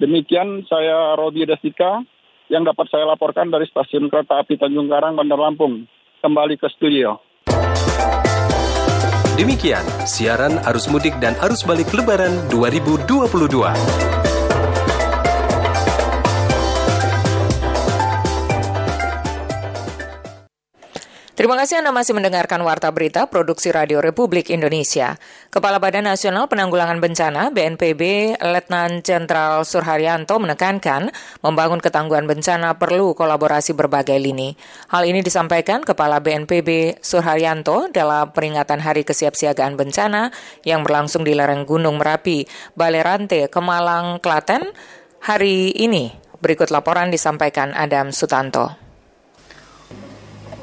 Demikian saya Robi Desika yang dapat saya laporkan dari stasiun kereta api Tanjung Karang, Bandar Lampung. Kembali ke studio. Demikian siaran arus mudik dan arus balik lebaran 2022. Terima kasih Anda masih mendengarkan Warta Berita Produksi Radio Republik Indonesia. Kepala Badan Nasional Penanggulangan Bencana BNPB Letnan Jenderal Surharyanto menekankan membangun ketangguhan bencana perlu kolaborasi berbagai lini. Hal ini disampaikan Kepala BNPB Surharyanto dalam peringatan Hari Kesiapsiagaan Bencana yang berlangsung di lereng Gunung Merapi, Balerante, Kemalang, Klaten hari ini. Berikut laporan disampaikan Adam Sutanto.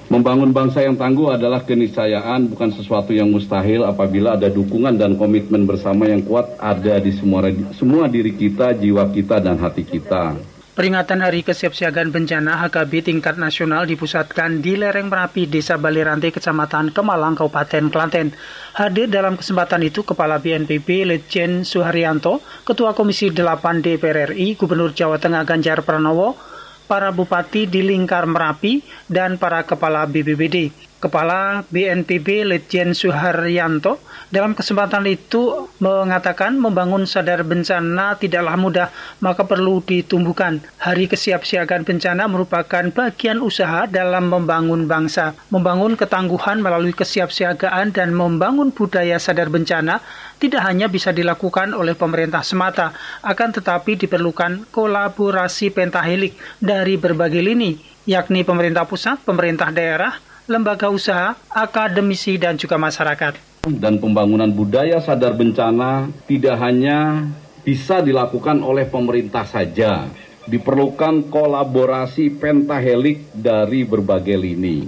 Membangun bangsa yang tangguh adalah keniscayaan, bukan sesuatu yang mustahil apabila ada dukungan dan komitmen bersama yang kuat ada di semua semua diri kita, jiwa kita dan hati kita. Peringatan Hari Kesiapsiagaan Bencana HKB tingkat nasional dipusatkan di lereng Merapi, Desa Balirante, Kecamatan Kemalang, Kabupaten Klaten. Hadir dalam kesempatan itu Kepala BNPB Letjen Suharyanto, Ketua Komisi 8 DPR RI, Gubernur Jawa Tengah Ganjar Pranowo, para bupati di lingkar Merapi, dan para kepala BBBD. Kepala BNPB Letjen Suharyanto dalam kesempatan itu mengatakan membangun sadar bencana tidaklah mudah, maka perlu ditumbuhkan. Hari kesiapsiagaan bencana merupakan bagian usaha dalam membangun bangsa, membangun ketangguhan melalui kesiapsiagaan dan membangun budaya sadar bencana tidak hanya bisa dilakukan oleh pemerintah semata, akan tetapi diperlukan kolaborasi pentahelik dari berbagai lini, yakni pemerintah pusat, pemerintah daerah, lembaga usaha, akademisi, dan juga masyarakat. Dan pembangunan budaya sadar bencana tidak hanya bisa dilakukan oleh pemerintah saja, diperlukan kolaborasi pentahelik dari berbagai lini,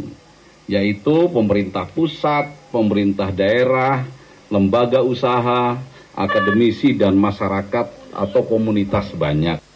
yaitu pemerintah pusat, pemerintah daerah, lembaga usaha, akademisi, dan masyarakat atau komunitas banyak.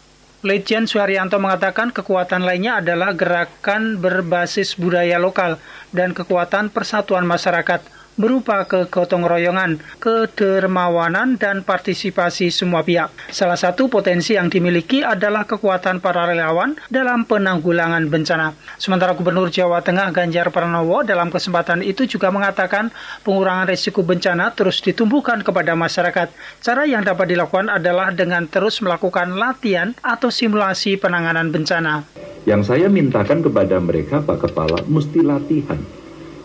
Lejen Suharyanto mengatakan kekuatan lainnya adalah gerakan berbasis budaya lokal dan kekuatan persatuan masyarakat berupa kegotong royongan, kedermawanan, dan partisipasi semua pihak. Salah satu potensi yang dimiliki adalah kekuatan para relawan dalam penanggulangan bencana. Sementara Gubernur Jawa Tengah Ganjar Pranowo dalam kesempatan itu juga mengatakan pengurangan risiko bencana terus ditumbuhkan kepada masyarakat. Cara yang dapat dilakukan adalah dengan terus melakukan latihan atau simulasi penanganan bencana. Yang saya mintakan kepada mereka, Pak Kepala, mesti latihan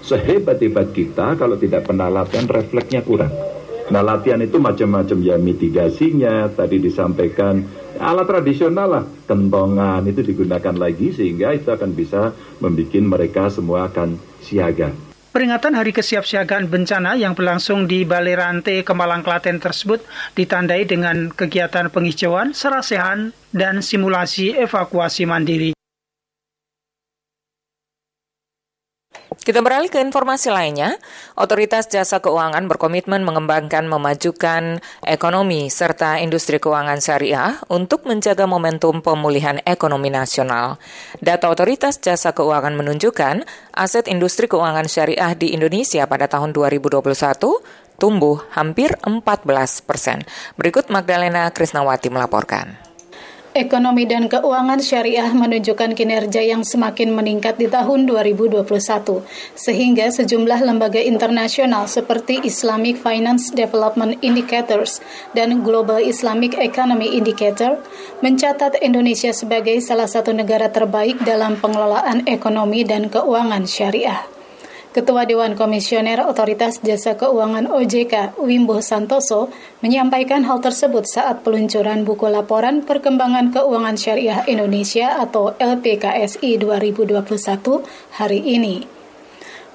sehebat-hebat kita kalau tidak pernah latihan refleksnya kurang. Nah latihan itu macam-macam ya mitigasinya tadi disampaikan alat tradisional lah kentongan itu digunakan lagi sehingga itu akan bisa membuat mereka semua akan siaga. Peringatan Hari Kesiapsiagaan Bencana yang berlangsung di Balai Rante Kemalang Klaten tersebut ditandai dengan kegiatan penghijauan, serasehan, dan simulasi evakuasi mandiri. Kita beralih ke informasi lainnya. Otoritas Jasa Keuangan berkomitmen mengembangkan memajukan ekonomi serta industri keuangan syariah untuk menjaga momentum pemulihan ekonomi nasional. Data Otoritas Jasa Keuangan menunjukkan aset industri keuangan syariah di Indonesia pada tahun 2021 tumbuh hampir 14 persen. Berikut Magdalena Krisnawati melaporkan. Ekonomi dan keuangan syariah menunjukkan kinerja yang semakin meningkat di tahun 2021, sehingga sejumlah lembaga internasional seperti Islamic Finance Development Indicators dan Global Islamic Economy Indicator mencatat Indonesia sebagai salah satu negara terbaik dalam pengelolaan ekonomi dan keuangan syariah. Ketua Dewan Komisioner Otoritas Jasa Keuangan OJK, Wimbo Santoso, menyampaikan hal tersebut saat peluncuran buku laporan Perkembangan Keuangan Syariah Indonesia atau LPKSI 2021 hari ini.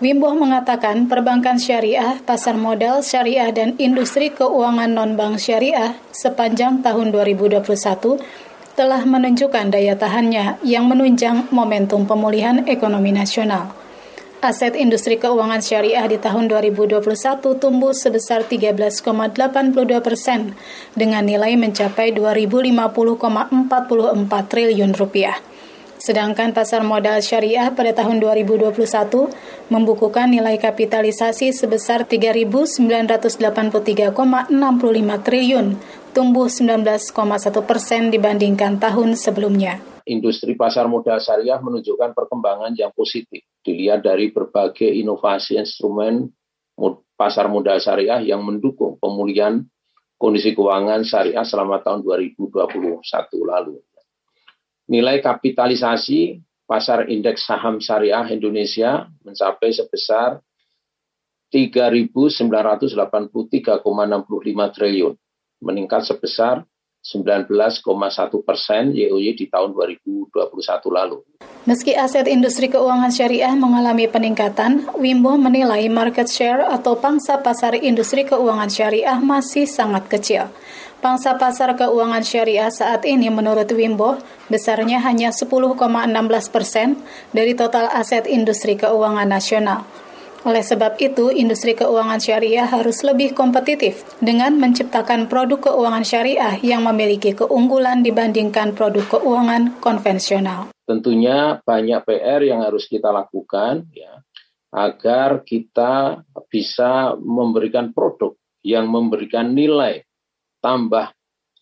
Wimbo mengatakan perbankan syariah, pasar modal syariah, dan industri keuangan non-bank syariah sepanjang tahun 2021 telah menunjukkan daya tahannya yang menunjang momentum pemulihan ekonomi nasional. Aset industri keuangan syariah di tahun 2021 tumbuh sebesar 13,82 persen dengan nilai mencapai 2050,44 triliun rupiah. Sedangkan pasar modal syariah pada tahun 2021 membukukan nilai kapitalisasi sebesar 3.983,65 triliun, tumbuh 19,1 persen dibandingkan tahun sebelumnya industri pasar modal syariah menunjukkan perkembangan yang positif. Dilihat dari berbagai inovasi instrumen pasar modal syariah yang mendukung pemulihan kondisi keuangan syariah selama tahun 2021 lalu. Nilai kapitalisasi pasar indeks saham syariah Indonesia mencapai sebesar 3.983,65 triliun, meningkat sebesar 19,1 persen YoY di tahun 2021 lalu. Meski aset industri keuangan syariah mengalami peningkatan, Wimbo menilai market share atau pangsa pasar industri keuangan syariah masih sangat kecil. Pangsa pasar keuangan syariah saat ini menurut Wimbo besarnya hanya 10,16 persen dari total aset industri keuangan nasional. Oleh sebab itu, industri keuangan syariah harus lebih kompetitif dengan menciptakan produk keuangan syariah yang memiliki keunggulan dibandingkan produk keuangan konvensional. Tentunya banyak PR yang harus kita lakukan ya agar kita bisa memberikan produk yang memberikan nilai tambah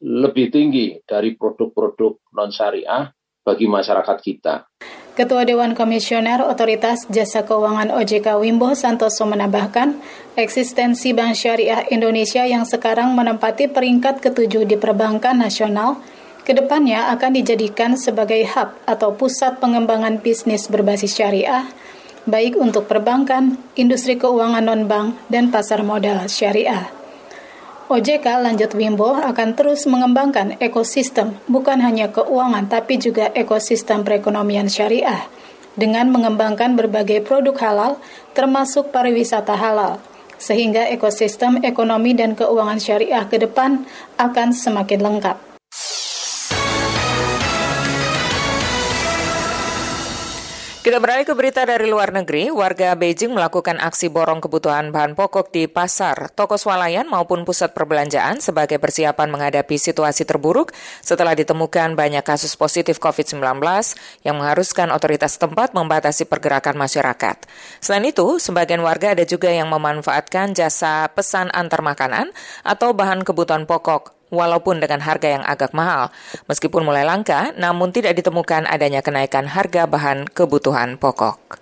lebih tinggi dari produk-produk non syariah bagi masyarakat kita. Ketua Dewan Komisioner Otoritas Jasa Keuangan OJK Wimbo Santoso menambahkan, eksistensi Bank Syariah Indonesia yang sekarang menempati peringkat ketujuh di perbankan nasional, ke depannya akan dijadikan sebagai hub atau pusat pengembangan bisnis berbasis syariah, baik untuk perbankan, industri keuangan non-bank, dan pasar modal syariah. OJK lanjut Wimbo akan terus mengembangkan ekosistem bukan hanya keuangan tapi juga ekosistem perekonomian syariah dengan mengembangkan berbagai produk halal termasuk pariwisata halal sehingga ekosistem ekonomi dan keuangan syariah ke depan akan semakin lengkap. Kita beralih ke berita dari luar negeri. Warga Beijing melakukan aksi borong kebutuhan bahan pokok di pasar, toko swalayan maupun pusat perbelanjaan sebagai persiapan menghadapi situasi terburuk setelah ditemukan banyak kasus positif COVID-19 yang mengharuskan otoritas tempat membatasi pergerakan masyarakat. Selain itu, sebagian warga ada juga yang memanfaatkan jasa pesan antar makanan atau bahan kebutuhan pokok walaupun dengan harga yang agak mahal. Meskipun mulai langka, namun tidak ditemukan adanya kenaikan harga bahan kebutuhan pokok.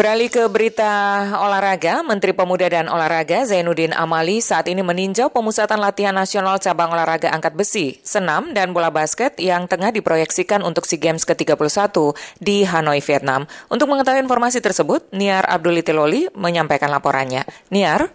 Beralih ke berita olahraga, Menteri Pemuda dan Olahraga Zainuddin Amali saat ini meninjau pemusatan latihan nasional cabang olahraga angkat besi, senam, dan bola basket yang tengah diproyeksikan untuk SEA Games ke-31 di Hanoi, Vietnam. Untuk mengetahui informasi tersebut, Niar Abdulitiloli menyampaikan laporannya. Niar?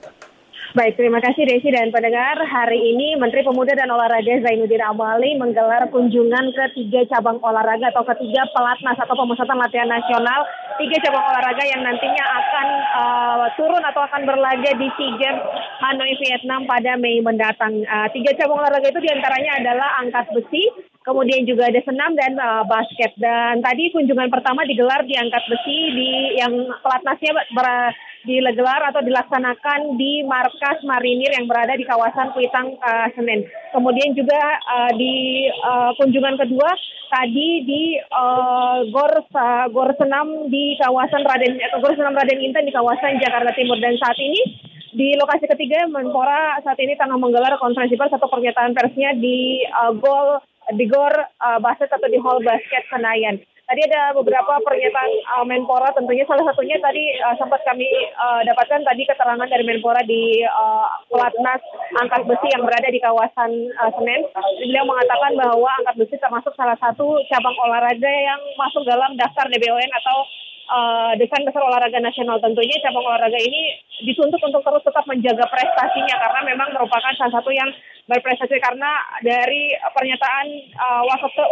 Baik, terima kasih Desi dan pendengar. Hari ini Menteri Pemuda dan Olahraga Zainuddin Amali menggelar kunjungan ke tiga cabang olahraga atau ketiga pelatnas atau pemusatan latihan nasional. Tiga cabang olahraga yang nantinya akan uh, turun atau akan berlaga di SEA Games Hanoi, Vietnam pada Mei mendatang. Uh, tiga cabang olahraga itu di antaranya adalah angkat besi, kemudian juga ada senam dan uh, basket. Dan tadi kunjungan pertama digelar di angkat besi di yang pelatnasnya ber, digelar atau dilaksanakan di markas marinir yang berada di kawasan Kuitang uh, Senen. Kemudian juga uh, di uh, kunjungan kedua tadi di uh, Gor uh, Gor Senam di kawasan Raden atau Gor Senam Raden Intan di kawasan Jakarta Timur dan saat ini di lokasi ketiga Menpora saat ini tengah menggelar konferensi pers atau pernyataan persnya di uh, Gol di Gor uh, Basket atau di Hall Basket Senayan. Tadi ada beberapa pernyataan uh, Menpora tentunya salah satunya tadi uh, sempat kami uh, dapatkan tadi keterangan dari Menpora di uh, pelatnas angkat besi yang berada di kawasan uh, Senen. Beliau mengatakan bahwa angkat besi termasuk salah satu cabang olahraga yang masuk dalam daftar DBON atau uh, desain besar olahraga nasional tentunya cabang olahraga ini dituntut untuk terus tetap menjaga prestasinya karena memang merupakan salah satu yang berprestasi karena dari pernyataan uh,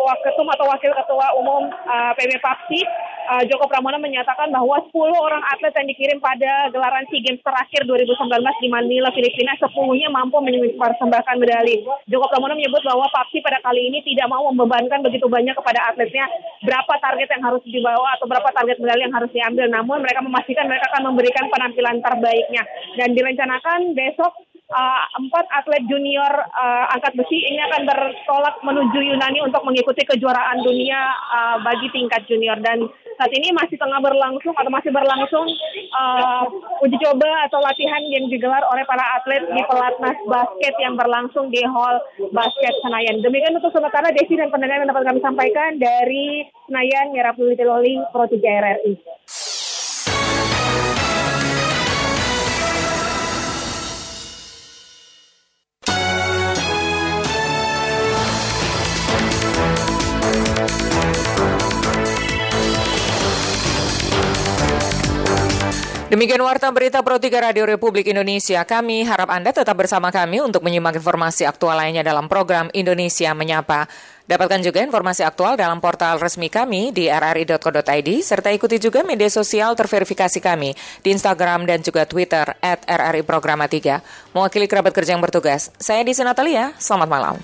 waketum atau wakil ketua umum uh, PB Papsi uh, Joko Pramono menyatakan bahwa 10 orang atlet yang dikirim pada gelaran SEA Games terakhir 2019 di Manila, Filipina sepuluhnya mampu mempersembahkan medali. Joko Pramono menyebut bahwa Papsi pada kali ini tidak mau membebankan begitu banyak kepada atletnya berapa target yang harus dibawa atau berapa target medali yang harus diambil. Namun mereka memastikan mereka akan memberikan penampilan terbaiknya dan direncanakan besok uh, empat atlet junior uh, angkat besi ini akan bertolak menuju Yunani untuk mengikuti kejuaraan dunia uh, bagi tingkat junior dan saat ini masih tengah berlangsung atau masih berlangsung uh, uji coba atau latihan yang digelar oleh para atlet di pelatnas basket yang berlangsung di Hall Basket Senayan. Demikian untuk sementara Desi dan pendengar yang dapat kami sampaikan dari Senayan Merah Putih Loli Pro 3 RRI. Demikian Warta Berita Pro 3 Radio Republik Indonesia. Kami harap Anda tetap bersama kami untuk menyimak informasi aktual lainnya dalam program Indonesia Menyapa. Dapatkan juga informasi aktual dalam portal resmi kami di rri.co.id, serta ikuti juga media sosial terverifikasi kami di Instagram dan juga Twitter at RRI Programa 3. Mewakili kerabat kerja yang bertugas, saya Desi Natalia, selamat malam.